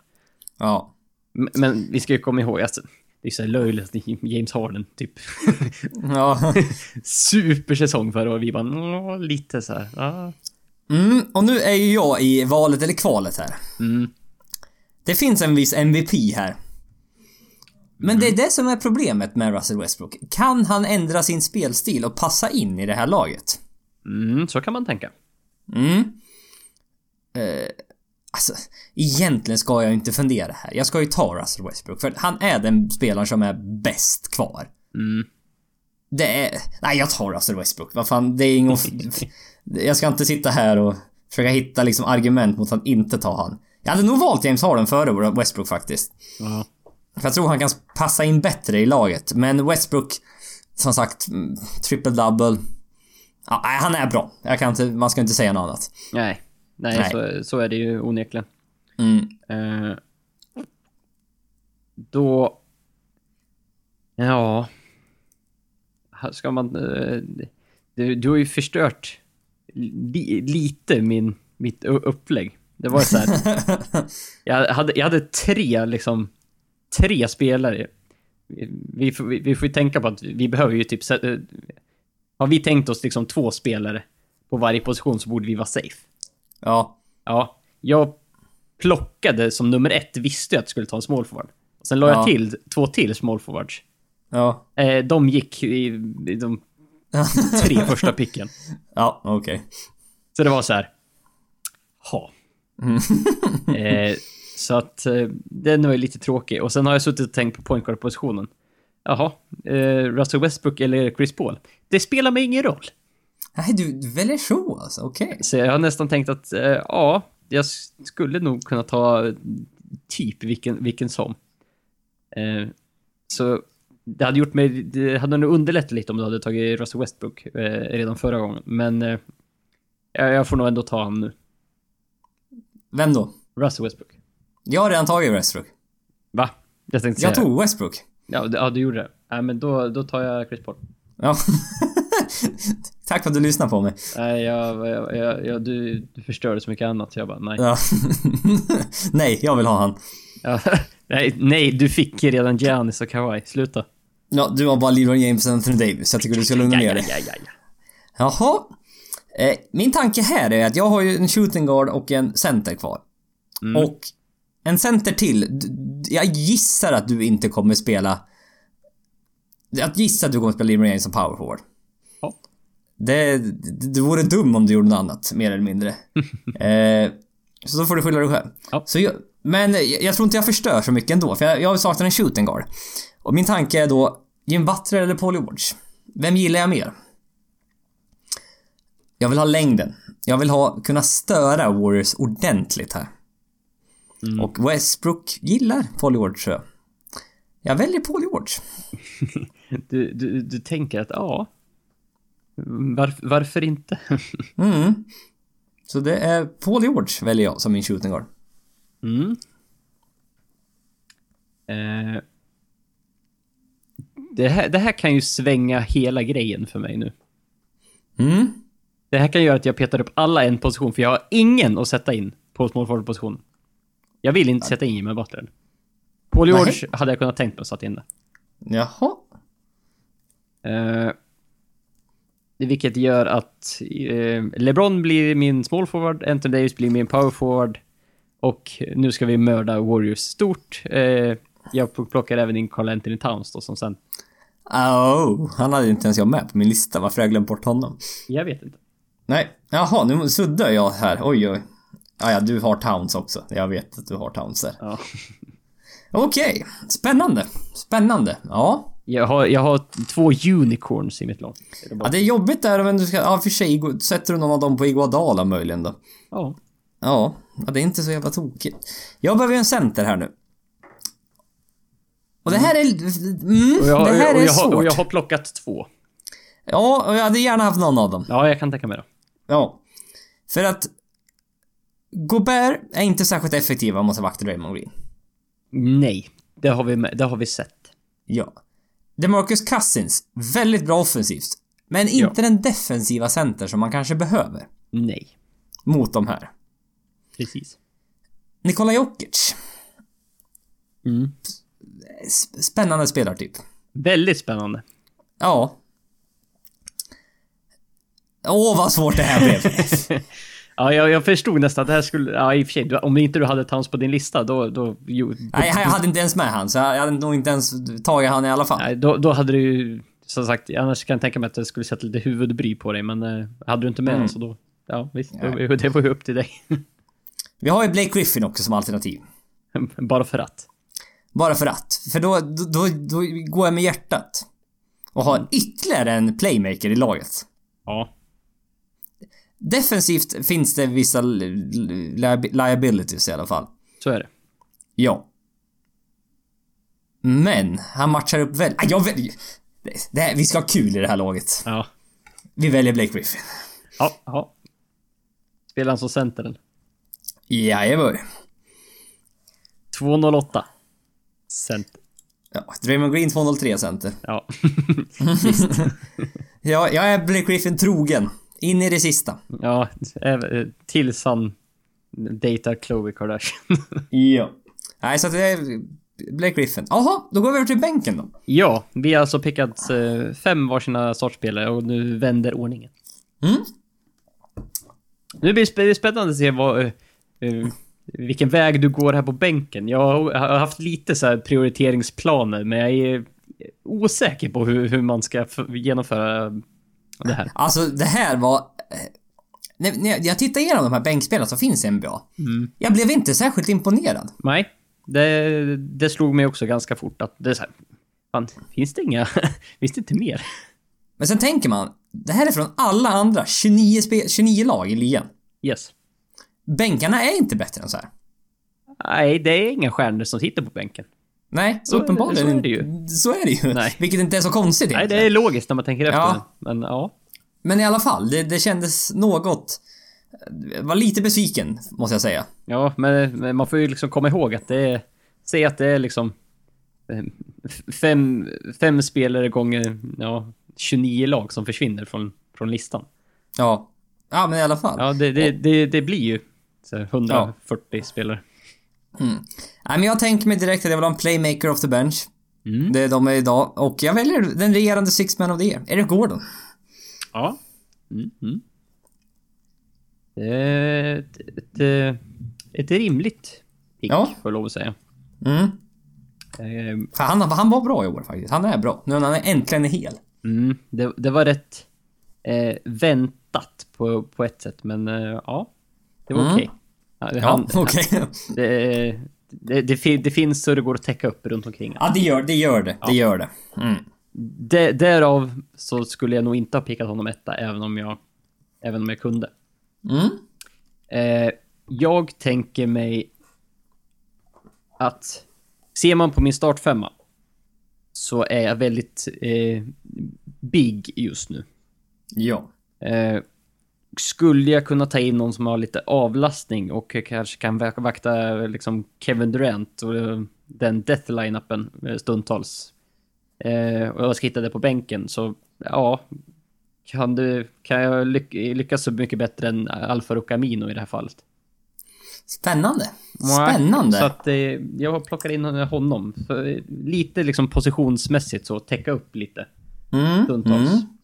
Ja. M- Men vi ska ju komma ihåg, alltså, det är så löjligt att James Harden, typ, Ja. supersäsong förra året. Vi bara, "Nå, lite så här. Ja. Mm, och nu är ju jag i valet eller kvalet här. Mm. Det finns en viss MVP här. Men det är det som är problemet med Russell Westbrook. Kan han ändra sin spelstil och passa in i det här laget? Mm, så kan man tänka. Mm. Eh, alltså, egentligen ska jag inte fundera här. Jag ska ju ta Russell Westbrook för han är den spelaren som är bäst kvar. Mm. Det är... Nej, jag tar Russell Westbrook. Vad fan, det är ingen... jag ska inte sitta här och försöka hitta liksom argument mot att inte ta han. Jag hade nog valt James Harden före Westbrook faktiskt. Ja. För jag tror han kan passa in bättre i laget. Men Westbrook, som sagt, mm, triple double. Ja, han är bra. Jag kan inte, man ska inte säga något annat. Nej. Nej, Nej. Så, så är det ju onekligen. Mm. Eh, då... Ja... Ska man... eh, du, du har ju förstört li, lite min, mitt upplägg. Det var så här... jag, hade, jag hade tre, liksom... Tre spelare. Vi, vi, får- vi, får ju tänka på att vi behöver ju typ... eh, Har vi tänkt oss liksom två spelare på varje position så borde vi vara safe. Ja. Ja, jag plockade som nummer ett, visste jag att jag skulle ta en small forward. Sen la Ja. jag till två till small forwards. Ja. Eh, de gick i, i de tre första picken. Ja, okej. Så det var så här. Ha. eh, så att eh, den var ju lite tråkig. Och sen har jag suttit och tänkt på point guard-positionen. Jaha, eh, Russell Westbrook eller Chris Paul? Det spelar mig ingen roll. Nej, du, väljer så alltså? Okej. Så jag har nästan tänkt att, eh, ja, jag skulle nog kunna ta typ vilken, vilken som. Eh, så det hade gjort mig, det hade nog underlättat lite om du hade tagit Russell Westbrook eh, redan förra gången. Men eh, jag jag får nog ändå ta han nu. Vem då? Russell Westbrook. Jag har redan tagit Westbrook. Va? Jag tänkte Jag säga tog Westbrook. Ja, du, ja, du gjorde det. Nej, men då, då tar jag Chris Paul. Ja. Tack för att du lyssnade på mig. Nej, jag, jag, jag, jag, du, du förstörde så mycket annat. Så jag bara, nej. Ja. Nej, jag vill ha han. Ja, nej, nej, du fick redan Giannis och Kawhi. Sluta. Ja, du har bara LeBron James och Anthony Davis. Jag tycker du ska lugna ner dig. ja, ja, ja. Jaha. Eh, min tanke här är att jag har ju en shooting guard och en center kvar. Mm. Och En center till. Jag gissar att du inte kommer spela... Jag gissar att du kommer spela Liam Ryan som power forward. Det, det vore dum om du gjorde något annat, mer eller mindre. eh, så då får du skylla dig själv. Ja. Så jag, men jag tror inte jag förstör så mycket ändå, för jag, jag saknar en shooting guard. Och min tanke är då, Jim Butler eller Paul George? Vem gillar jag mer? Jag vill ha längden. Jag vill ha, kunna störa Warriors ordentligt här. Mm. Och Westbrook gillar Paul George tror jag. Jag väljer Paul George. Du, du, du tänker att ja... Varför, varför inte? Mm. Så det är Paul George väljer jag som min shooting guard. Mm. Eh, det, här, det här kan ju svänga hela grejen för mig nu. Mm. Det här kan göra att jag petar upp alla en position, för jag har ingen att sätta in på small position. Jag vill inte sätta in Jimmy Butler. Paul George Nej. hade jag kunnat tänkt mig att sätta in det. Jaha. Eh, vilket gör att eh, LeBron blir min small forward, Anthony Davis blir min power forward. Och nu ska vi mörda Warriors stort. Eh, jag plockar även in Carl Anthony Towns då som sen... Oh, han hade inte ens jag med på min lista. Varför har jag glömt bort honom? Jag vet inte. Nej. Jaha, nu suddar jag här. Oj, oj. Ah, ja, du har Towns också. Jag vet att du har Towns där. Ja. Okej. Spännande. Spännande. Ja. Jag har, jag har två unicorns i mitt lag. Det Ja, det är jobbigt där men du ska... Ja, för sig. Sätter du någon av dem på Iguodala möjligen då? Ja. Ja. det är inte så jävla tokigt. Jag behöver en center här nu. Och det här är... Mm, jag, det här är jag, svårt. och jag har plockat två. Ja, och jag hade gärna haft någon av dem. Ja, jag kan tänka mig det. Ja. För att... Gobert är inte särskilt effektiva mot att vakta Draymond Green. Nej, det har vi, det har vi sett. Ja. DeMarcus Cousins, väldigt bra offensivt. Men inte den defensiva center som man kanske behöver. Nej, Mot de här. precis. Nikola Jokic. Mm. Spännande spelartyp. Väldigt spännande. Ja. Åh, vad svårt det här blev. Ja, jag, jag förstod nästan att det här skulle... Ja, i och för sig, om inte du hade Towns på din lista, då... då jo, Nej, jag hade inte ens med han, så jag hade nog inte ens tagit han i alla fall. nej, då, då hade du ju... Som sagt, annars kan jag tänka mig att det skulle sätta lite huvudbry på dig, men eh, hade du inte med Mm. den så då... Ja, visst. Nej. Det, det var ju upp till dig. Vi har ju Blake Griffin också som alternativ. Bara för att. Bara för att. För då, då, då, då går jag med hjärtat. Och har ytterligare en playmaker i laget. Ja. Defensivt finns det vissa li- li- liabilities i alla fall. Så är det. Ja. Men, han matchar upp väl... Ah, jag väljer... Det, här, vi ska ha kul i det här laget. Ja. Vi väljer Blake Griffin. Ja. ja. Spelar han som center eller? Jajamän. 208. Center. Ja, Draymond Green 203 center. Ja. Ja, jag är Blake Griffin trogen. In i det sista. ja, även- tills han dejtar Khloe Kardashian. Ja. Nej, så att det är Blake Griffin. Jaha, då går vi över till bänken då. ja, vi har alltså pickat eh, fem varsina startspelare och nu vänder ordningen. Mm. Nu blir det sp- spännande att se vad, eh, eh, vilken väg du går här på bänken. Jag har haft lite så här prioriteringsplaner, men jag är osäker på hur, hur man ska genomföra det här. Alltså, det här var... eh, När, jag- tittar igenom de här bänkspelarna som finns i NBA. Jag blev inte särskilt imponerad. Nej, det, det slog mig också ganska fort att det är så här, fan, finns det inga, finns det inte mer? Men sen tänker man, det här är från alla andra 29, spe, 29 lag i ligan. Yes. Bänkarna är inte bättre än så här. Nej, det är inga stjärnor som sitter på bänken. Nej, Så är det- uppenbarligen. så är det ju. Så är det ju. Nej. Vilket inte är så konstigt Nej, egentligen. det är logiskt när man tänker efter. Ja. Men ja. Men i alla fall, det, det kändes något... Var lite besviken, måste jag säga. Ja, men, men man får ju liksom komma ihåg att det är... Säg att det är liksom... eh, Fem, fem spelare gånger ja, 29 lag som försvinner från, från listan. Ja. Ja, men i alla fall. Ja, det, det, det, det blir ju så här 140 spelare. Nej, men jag tänker mig direkt att jag vill ha en playmaker off the bench. Mm. Det är de är idag. Och jag väljer den regerande six man of the year, Eric Gordon. Ja. Mm, mm. Det är ett, ett, ett rimligt pick, ja. får jag lov att säga. Mm. Eh, För han, han var bra i år faktiskt. Han är bra. Nu när han är äntligen är hel. Mm, det, det var rätt eh, väntat på, på ett sätt, men eh, ja. Det var mm. okej. Okay. Ja, okej. Okay. Det, det, det, det, finns så det går att täcka upp runt omkring. Ja, det gör det. Gör det. Ja. det, gör det. Mm. det. Därav så skulle jag nog inte ha pickat honom etta, även om jag, även om jag kunde. Mm. Eh, jag tänker mig att ser man på min startfemma så är jag väldigt eh, big just nu. Ja. Eh, skulle jag kunna ta in någon som har lite avlastning och kanske kan vakta liksom Kevin Durant och eh, den death line-upen eh, stundtals. Eh, och jag ska hitta det på bänken så ja, kan, du, kan jag lyck lyckas så mycket bättre än Alfa Amino i det här fallet. Spännande. Spännande. Så att eh, jag plockar in honom. För, lite liksom positionsmässigt så, täcka upp lite. Mm, stundtals. Mm.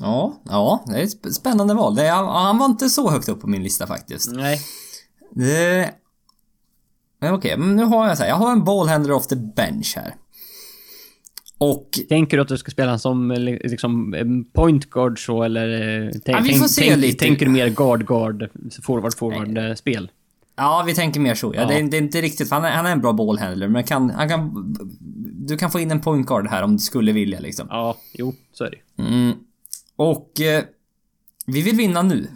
Ja, ja, det är ett spännande val. Det, han var inte så högt upp på min lista faktiskt. Nej. Det... Men okej, men nu har jag så här, jag har en ballhandler off the bench här. Och... Tänker du att du ska spela som liksom point guard så eller? ja, vi får se tänk, lite. Tänker du mer guard guard, forward forward Nej. spel? Ja, vi tänker mer så. Ja, ja. Det, är, det, är, inte riktigt, han är, han är en bra ballhandler, men kan, han kan... Du kan få in en point guard här om du skulle vilja liksom. Ja, jo, så är det mm. Och... Eh, vi vill vinna nu.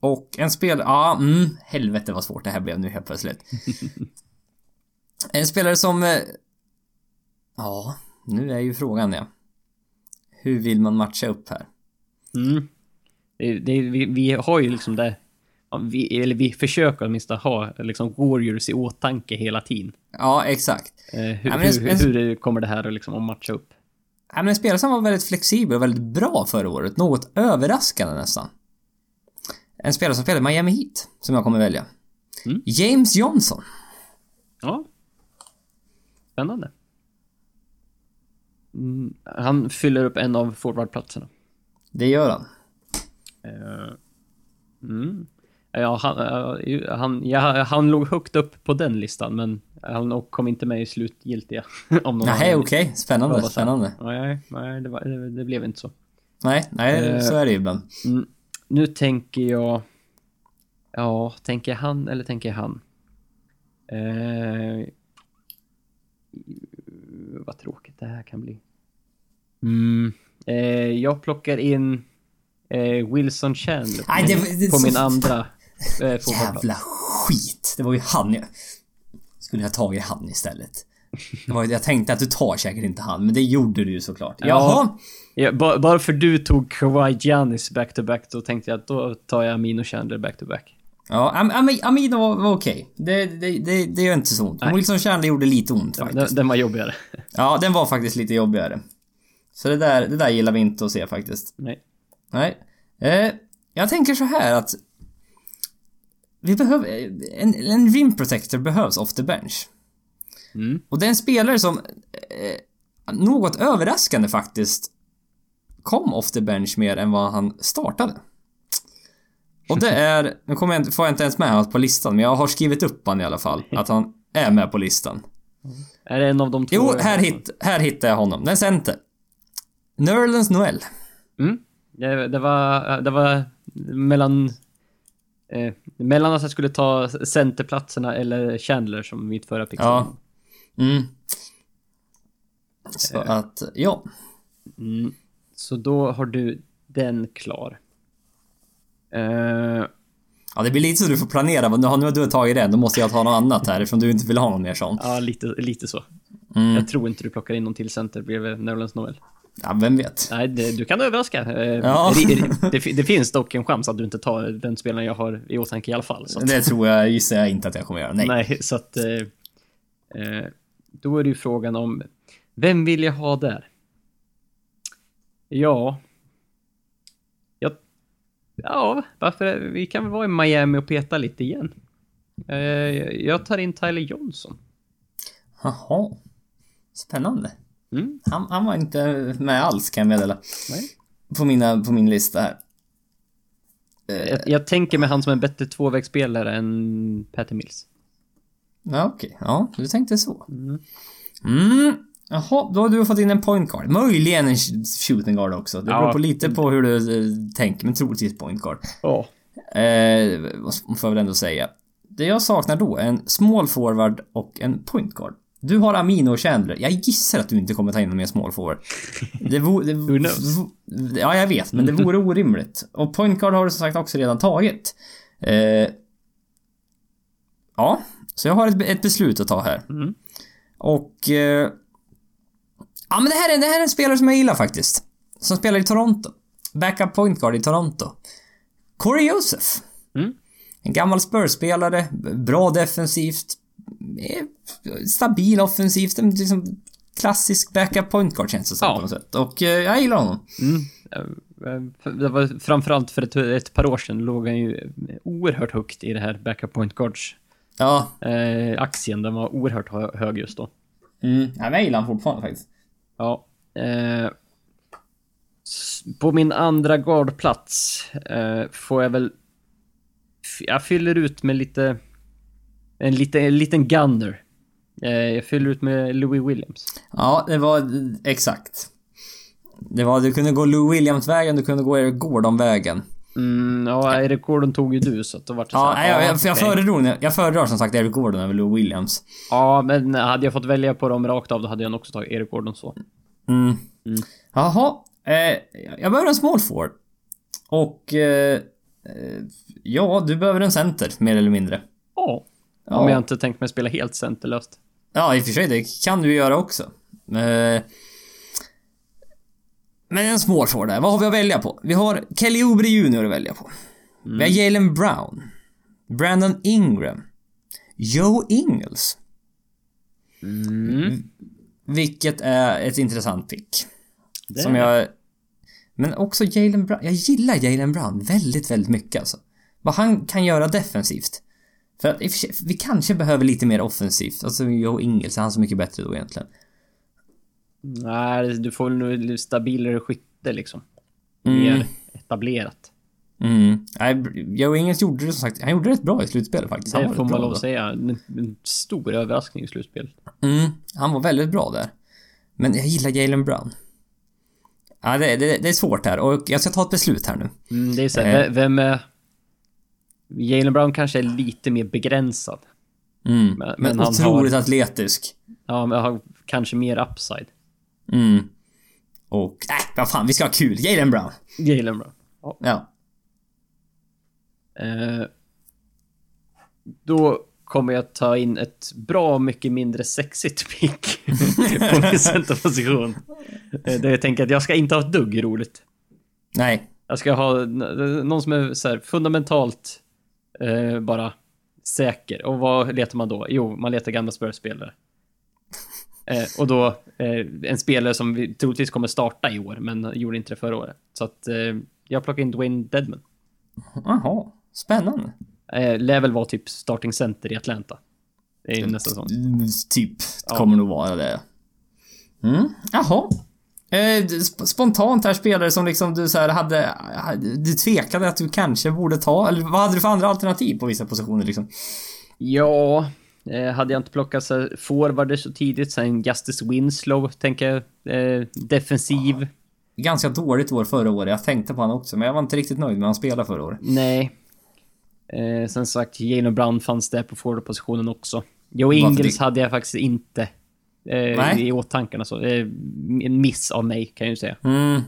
Och en spel... Ja, mm, helvete vad svårt det här blev nu helt plötsligt. en spelare som... Eh, ja, nu är ju frågan ja. Hur vill man matcha upp här? Mm. Det, det, vi, vi har ju liksom det vi, eller vi försöker åtminstone ha liksom Warriors i åtanke hela tiden. Ja, exakt. Eh, hur, ja, hur, hur, kommer det här liksom att matcha upp? Ja, men en spelare som var väldigt flexibel och väldigt bra förra året. Något överraskande nästan. En spelare som spelade Miami Heat, som jag kommer välja. Mm. James Johnson. Ja. Spännande. Mm, han fyller upp en av forwardplatserna. Det gör han. Uh, mm. Ja, han, eh, han, ja, han låg högt upp på den listan, men han kom inte med i slutgiltiga. om någon nej, okej. Okay. Spännande, spännande. Nej, nej det, var, det, det, blev inte så. Nej, nej, uh, så är det ju ibland. Mm, nu tänker jag... Ja, tänker jag han eller tänker jag han? Uh, vad tråkigt det här kan bli. Mm, uh, jag plockar in Wilson Chandler på, Nej, det, det, på min andra Jävla skit! Det var ju han jag... Skulle jag tagit han istället. Var, jag tänkte att du tar säkert inte han, men det gjorde du ju såklart. Jaha! Ja, bara för du tog Kawhi Giannis back-to-back, då tänkte jag att då tar jag Amino Chandler back-to-back. Ja, Am Am Amino var, var okej. Det, det, det, det gör inte så ont. Nej. Wilson Chandler gjorde lite ont faktiskt. Den, den, var jobbigare. Ja, den var faktiskt lite jobbigare. Så det där, det där gillar vi inte att se faktiskt. Nej. Nej. Eh, jag tänker så här att vi behöver... En, en rim protector behövs off the bench. Mm. Och det är en spelare som... Eh, något överraskande faktiskt kom off the bench mer än vad han startade. Och det är... Nu kommer jag, får jag inte ens med honom på listan, men jag har skrivit upp han i alla fall. Att han är med på listan. Är det en av de två? Jo, här, hit, här hittar jag honom. Den center. Nerlens Noel. Mm. Det, det, var... Det var mellan Eh, mellan att jag skulle ta centerplatserna eller Chandler som mitt förra pick. Ja. Mm. Så eh. att, ja. Mm. Så då har du den klar. Eh. Ja, det blir lite så du får planera. Har, nu har du tagit den, då måste jag ta något annat här eftersom du inte vill ha någon mer sån. Ja, lite, lite så. Mm. Jag tror inte du plockar in någon till center bredvid Nerlens Noel. Ja, vem vet? Nej, det, du kan överraska. Eh, ja. Det, det, det, finns dock en chans att du inte tar den spelaren jag har i åtanke i alla fall. Att, det tror jag, gissar jag inte att jag kommer göra. Nej. Nej, så att... Eh, eh, då är det ju frågan om... Vem vill jag ha där? Ja... Ja, ja varför... Vi kan väl vara i Miami och peta lite igen. Eh, jag tar in Tyler Johnson. Jaha. Spännande. Mm. Han, han, var inte med alls kan jag meddela. Nej. På, mina, på min lista här. Jag, jag tänker mig han som en bättre tvåvägsspelare än Patty Mills. Ja, okej. Okay. Ja, du tänkte så. Mm. mm. Jaha, då har du fått in en point guard. Möjligen en shooting guard också. Det beror ja. på lite på hur du uh, tänker, men troligtvis point guard. Ja. Eh, får jag väl ändå säga. Det jag saknar då är en small forward och en point guard. Du har Amino och Chandler. Jag gissar att du inte kommer ta in någon mer small forward. Det vore... Det, ja, jag vet, men det vore orimligt. Och point guard har du som sagt också redan tagit. Eh, ja, så jag har ett, ett beslut att ta här. Mm. Och... Eh, ja, men det här, är, det här är en spelare som jag gillar faktiskt. Som spelar i Toronto. Backup point guard i Toronto. Corey Joseph. Mm. En gammal Spurs-spelare, bra defensivt, stabil offensivt, en liksom klassisk backup point guard känns det som ja. på något sätt. Och eh, jag gillar honom. Mm. Det var framförallt för ett, ett par år sedan låg han ju oerhört högt i det här backup point guards. Ja. Eh, aktien, den var oerhört hög just då. Mm. Ja, men jag gillar honom fortfarande faktiskt. Ja. Eh, på min andra guardplats eh, får jag väl... Jag fyller ut med lite... En, lite, en liten gunner. Eh, jag fyller ut med Louis Williams. Ja, det var exakt. Det var, du kunde gå Louis Williams-vägen, du kunde gå Eric Gordon-vägen. Mm, ja, Eric Gordon tog ju du så att då vart det ja, så här, jag, jag, okay. jag, föredrar, jag föredrar som sagt Eric Gordon över Louis Williams. Ja, men hade jag fått välja på dem rakt av då hade jag nog också tagit Eric Gordon så. Mm. mm. Jaha, Eh, jag behöver en small forward. Och... Eh, eh, ja, du behöver en center, mer eller mindre. Ja. Ja. Om jag inte tänkt mig spela helt centerlöst. Ja, i och för sig, det kan du göra också. Eh, men en forward där. Vad har vi att välja på? Vi har Kelly Oubre Jr att välja på. Mm. Vi har Jalen Brown. Brandon Ingram. Joe Ingles. Mm. Vilket är ett intressant pick. Det. Som jag men också Jalen Brown. Jag gillar Jalen Brown väldigt, väldigt mycket alltså. Vad han kan göra defensivt. För att vi kanske behöver lite mer offensivt. Alltså Joe Ingels, är han så mycket bättre då egentligen? Nej, du får nog stabilare skytte liksom. Mm. Mer etablerat. Mm. Nej, Joe Ingels gjorde det som sagt, han gjorde rätt bra i slutspelet faktiskt. Det får man lov att säga. En, en, stor överraskning i slutspelet. Mm, han var väldigt bra där. Men jag gillar Jalen Brown. Ja, det, det, det, är svårt här och jag ska ta ett beslut här nu. Mm, det är så här, eh. vem är... Jalen Brown kanske är lite mer begränsad. Mm, men, men, han otroligt har, atletisk. Ja, men har kanske mer upside. Mm. Och, äh, vad fan, vi ska ha kul. Jalen Brown. Jalen Brown. Ja. ja. Eh, då kommer jag ta in ett bra mycket mindre sexigt pick på min centerposition. Eh, där jag tänker att jag ska inte ha ett dugg roligt. Nej. Jag ska ha någon som är så fundamentalt eh, bara säker. Och vad letar man då? Jo, man letar gamla Spurs-spelare. Eh, och då eh, en spelare som vi troligtvis kommer starta i år, men gjorde inte det förra året. Så att eh, jag plockar in Dwayne Deadman. Jaha, spännande. Eh, lär väl vara typ starting center i Atlanta. Det är nästan så. Typ. Ja. Kommer nog vara det. Mm, jaha. Eh, spontant här spelare som liksom du så här hade... Du tvekade att du kanske borde ta, eller vad hade du för andra alternativ på vissa positioner liksom? Ja, eh, hade jag inte plockat så forwarder så tidigt, sen Justice Winslow, tänker jag. Eh, defensiv. Ganska dåligt år förra året. Jag tänkte på honom också, men jag var inte riktigt nöjd med han spelade förra året. Nej, sen sagt, Jalen Brown fanns där på forwardpositionen också. Joe Ingles hade jag faktiskt inte eh, i åtanke. Alltså. Eh, en miss av mig, kan jag ju säga. Mm.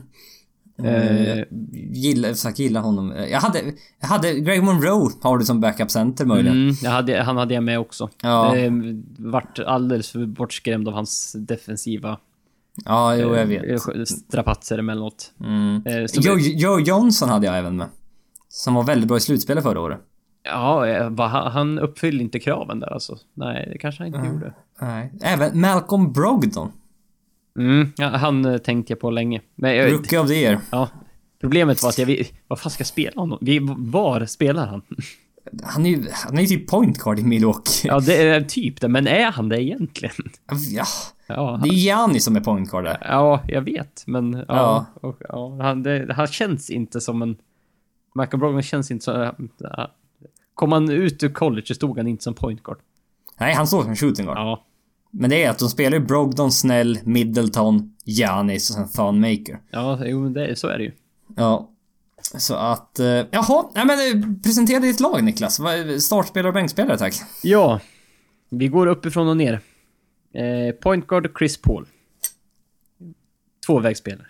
Uh, gillar, sagt, gillar honom. Jag hade, jag hade Greg Monroe har du som backup center möjligen. Mm, hade, han hade jag med också. Ja. Eh, vart alldeles för bortskrämd av hans defensiva Ja, jo, jag vet. Strapatser emellanåt. Mm. Eh, Joe, Joe Johnson hade jag även med. Som var väldigt bra i slutspelet förra året. Ja, eh, han uppfyllde inte kraven där alltså. Nej, det kanske han inte mm. gjorde. Nej. Även Malcolm Brogdon. Mm, ja, han eh, tänkte jag på länge. Men jag, Rookie of the year. Ja. Problemet var att jag... Vad fan ska jag spela honom? Var spelar han? Han är ju han är typ point guard i Milwaukee. Ja, det är typ det. Men är han det egentligen? Ja. ja han... Det är Gianni som är point guard där. Ja, jag vet. Men ja. ja. Och, ja han, det, han känns inte som en... Michael Brogdon känns inte så... Kom han ut ur college så stod han inte som point guard. Nej, han står som shooting guard. Ja. Men det är att de spelar ju Brogdon, Snell, Middleton, Giannis och sen Thonmaker. Ja, jo, men det, så är det ju. Ja. Så att... eh, Jaha, nej men eh, presentera ditt lag Niklas. Startspelare och bänkspelare tack. Ja. Vi går uppifrån och ner. Eh, point guard Chris Paul. Tvåvägsspelare.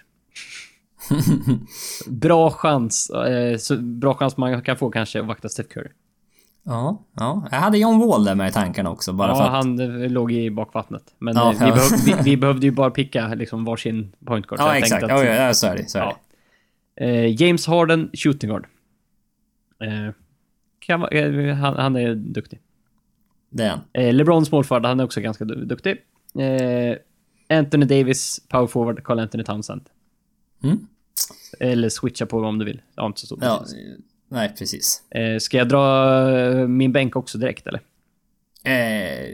bra chans. Eh, bra chans man kan få kanske att vakta Steph Curry. Ja, ja. Jag hade John Wall där med i tankarna också bara för Ja, att... han eh, låg i bakvattnet. Men Ja, eh, vi, ja. behöv, vi, vi behövde ju bara picka liksom varsin point guard. Ja, jag exakt. Ja, att- ja, ja, så är det. Så är Ja. det. Eh, James Harden, shooting guard. Eh, kan, eh, han, han är duktig. Det är han. Eh, LeBron small forward, han är också ganska du- duktig. Anthony Davis, power forward, Carl Anthony Townsend. Mm. Eller switcha på om du vill. Det har inte så stor Ja, betydelse. Nej precis. Eh, ska jag dra eh, min bänk också direkt eller? Eh,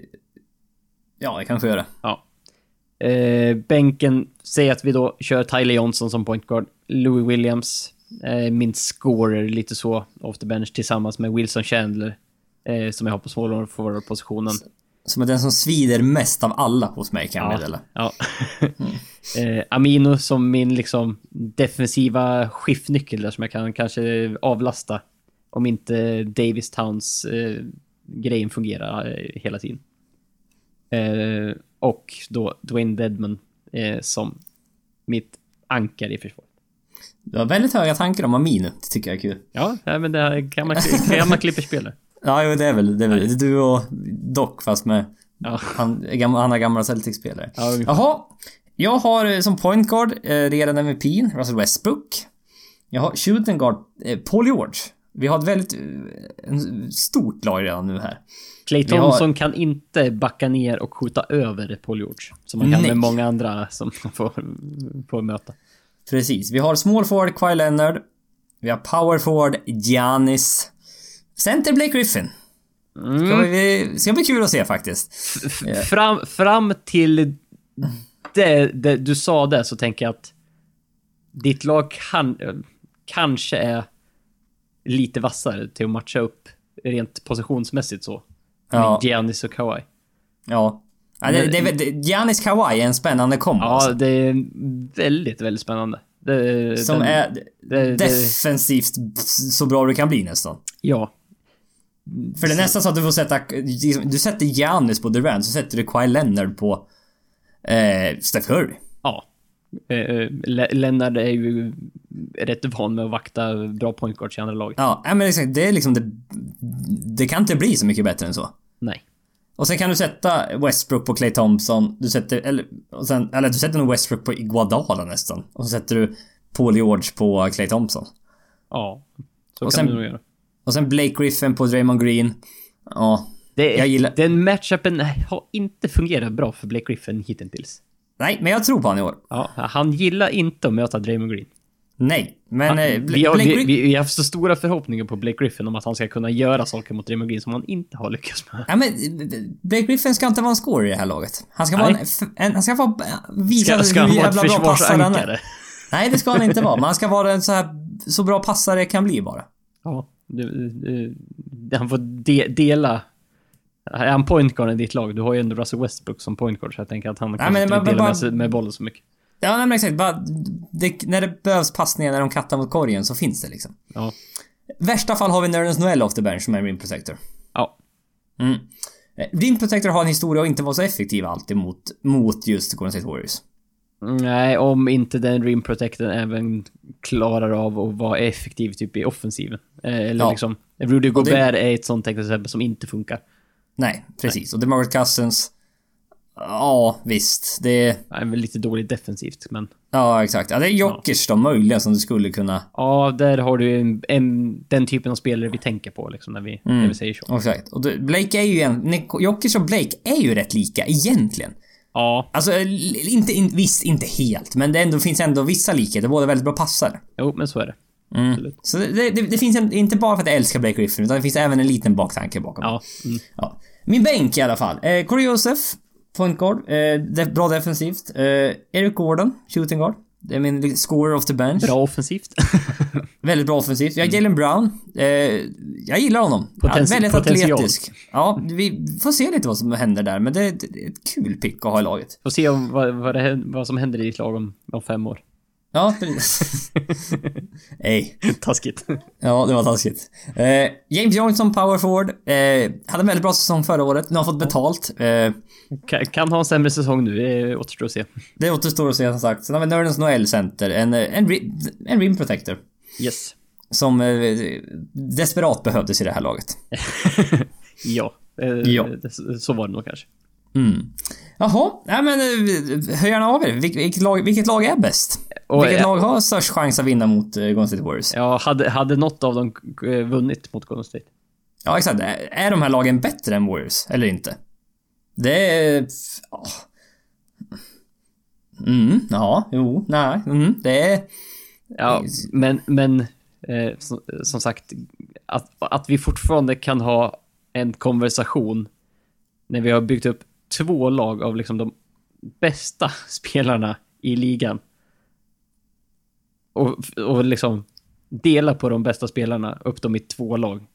ja, jag kanske gör det. Ja. Eh, bänken, säg att vi då kör Tyler Johnson som point guard. Louis Williams, eh, min scorer lite så, off the bench tillsammans med Wilson Chandler. Eh, som jag har på forward-positionen. Som är den som svider mest av alla hos mig kan jag meddela. Ja. eh, Amino som min liksom defensiva skiftnyckel där som jag kan kanske avlasta. Om inte Davis Towns eh, grejen fungerar eh, hela tiden. Eh, och då Dwayne Dedman eh, som mitt ankar i försvaret. Du har väldigt höga tankar om Amino. Det tycker jag är kul. Ja, men det här kan man, kan man klipper spelare. Ja, jo, det är väl det. Är väl. är du och Doc fast med Ja. han, gamla, andra gamla Celtics-spelare. Ja, ungefär. Jaha. Jag har eh, som point guard eh, redan MVP, Russell Westbrook. Jag har shooting guard, eh, Paul George. Vi har ett väldigt eh, stort lag redan nu här. Clay Vi har- Thompson kan inte backa ner och skjuta över Paul George. Som man kan Nej. med många andra som man får, får möta. Precis. Vi har small forward Kawhi Leonard. Vi har power forward Giannis. Center Blake Griffin. Ska, vi, ska bli kul att se faktiskt. Fram, fram till det, det du sa det så tänker jag att ditt lag kan, kanske är lite vassare till att matcha upp rent positionsmässigt så. Ja. Giannis och Kawhi. Ja. ja det, det, det, Giannis Kawhi är en spännande kombo Ja, alltså. det är väldigt, väldigt spännande. Det, Som den- är defensivt så bra du kan bli nästan. Ja. För det är nästan så att du får sätta... Du sätter Giannis på Durant, så sätter du Kawhi Leonard på... Eh, Steph Curry. Ja. Eh, Le- Lennart är ju rätt van med att vakta bra point guards i andra laget. Ja, men exakt. Det är liksom det... Det kan inte bli så mycket bättre än så. Nej. Och sen kan du sätta Westbrook på Clay Thompson. Du sätter... Eller, och sen, eller du sätter nog Westbrook på Iguodala nästan. Och så sätter du Paul George på Clay Thompson. Ja. Så Och kan sen- du nog göra. Och sen Blake Griffin på Draymond Green. Ja. Det, Jag gillar- Den matchupen har inte fungerat bra för Blake Griffin hittills. Nej, men jag tror på han i år. Ja, han gillar inte att möta Draymond Green. Nej, men... eh, Bla- vi, har, Blake vi, vi, vi har haft så stora förhoppningar på Blake Griffin om att han ska kunna göra saker mot Draymond Green som han inte har lyckats med. Ja, men Blake Griffin ska inte vara en scorer i det här laget. Han ska vara Nej. en, f- en... Han ska vara... Visa Ska, hur han vara jävla bra passare han är. Nej, det ska han inte vara. Men han ska vara en så här... Så bra passare kan bli bara. Ja, han får de, dela... Är han point guard i ditt lag? Du har ju ändå Russell Westbrook som point guard, så jag tänker att han men- inte men- vill dela bara- med, sig, med bollen så mycket. Ja, nej, men exakt. Bara, det, när det behövs passningar när de kattar mot korgen så finns det liksom. Ja. Värsta fall har vi Nerlens Noel off the bench som är Rim Protector. Ja. Mm. Eh, Rim Protector har en historia att inte vara så effektiv alltid mot, mot just Golden State Warriors. Nej, om inte den rim protecten även klarar av att vara effektiv typ i offensiven. Eh, Eller Ja. liksom... Rudy det- Gobert är ett sånt exempel som inte funkar. Nej, precis. Och DeMarcus Cousins... Ja, visst. Det... Är väl lite dåligt defensivt, men... Ja, exakt. Ja, det är Jokic då möjligen som du skulle kunna... Ja, där har du en, en, den typen av spelare vi tänker på liksom när vi, Mm. när vi säger så. Exakt. Och du, Blake är ju en... Jokic och Blake är ju rätt lika egentligen. Ja, Alltså, l- inte... In, visst, inte helt. Men det ändå, finns ändå vissa likheter. Båda är väldigt bra passare. jo, men så är det. Mm. Så det, det, det finns en, inte bara för att jag älskar Blake Griffin, utan det finns även en liten baktanke bakom. Ja. Mm. Ja. Min bänk i alla fall. Eh, Corey Joseph, point guard. Eh, de, bra defensivt. Eh, Eric Gordon, shooting guard. Det är min scorer of the bench. Bra offensivt. väldigt bra offensivt. Jag har Jalen Brown. Eh, jag gillar honom. Potens väldigt potential. atletisk. Ja, vi får se lite vad som händer där, men det är, det är ett kul pick att ha i laget. Får se om, vad, vad, det, vad som händer i ditt lag om, om fem år. Ja, precis. Nej. Taskigt. Ja, det var taskigt. Eh, James Johnson, power forward. Eh, hade en väldigt bra säsong förra året. Nu har han fått betalt. Eh, Kan, kan ha en sämre säsong nu, det återstår att se. det återstår att se som sagt. Sen har vi Nerdens Noel Center. En, en, ri- en rim protector. Yes. Som eh, desperat behövdes i det här laget. Ja. Eh, Ja. Så var det nog kanske. Mm. Jaha, nej men eh, hör gärna av er. Vil- Vilket lag, vilket lag är bäst? Och, vilket eh, lag har störst chans att vinna mot uh, Golden State Warriors? Ja. Ja, hade, hade något av dem vunnit mot Golden State? exakt. Är, de här lagen bättre än Warriors, eller inte? Det är... ja. Mm, ja, jo, nej, mm, det är... Ja, men, men eh, som, som sagt, att, att vi fortfarande kan ha en konversation när vi har byggt upp två lag av liksom de bästa spelarna i ligan. Och, och liksom dela på de bästa spelarna, upp dem i två lag.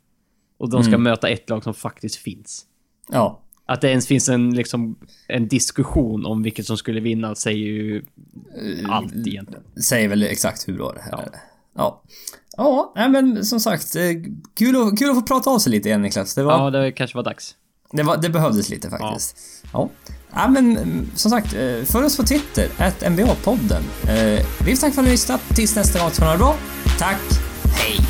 Och de ska Mm. möta ett lag som faktiskt finns. Ja, Att det ens finns en, liksom, en diskussion om vilket som skulle vinna säger ju allt egentligen. säger väl exakt hur bra det här Ja. är. Ja. Ja, men som sagt, eh, kul att, kul att få prata av sig lite igen Niklas. Det var... Ja, det kanske var dags. Det, var, det behövdes lite faktiskt. Ja. ja. men mm, som sagt, eh, följ oss på Twitter, at NBA-podden. Eh, vi tackar för att ni lyssnat. Tills nästa gång, så ha det bra. Tack, hej!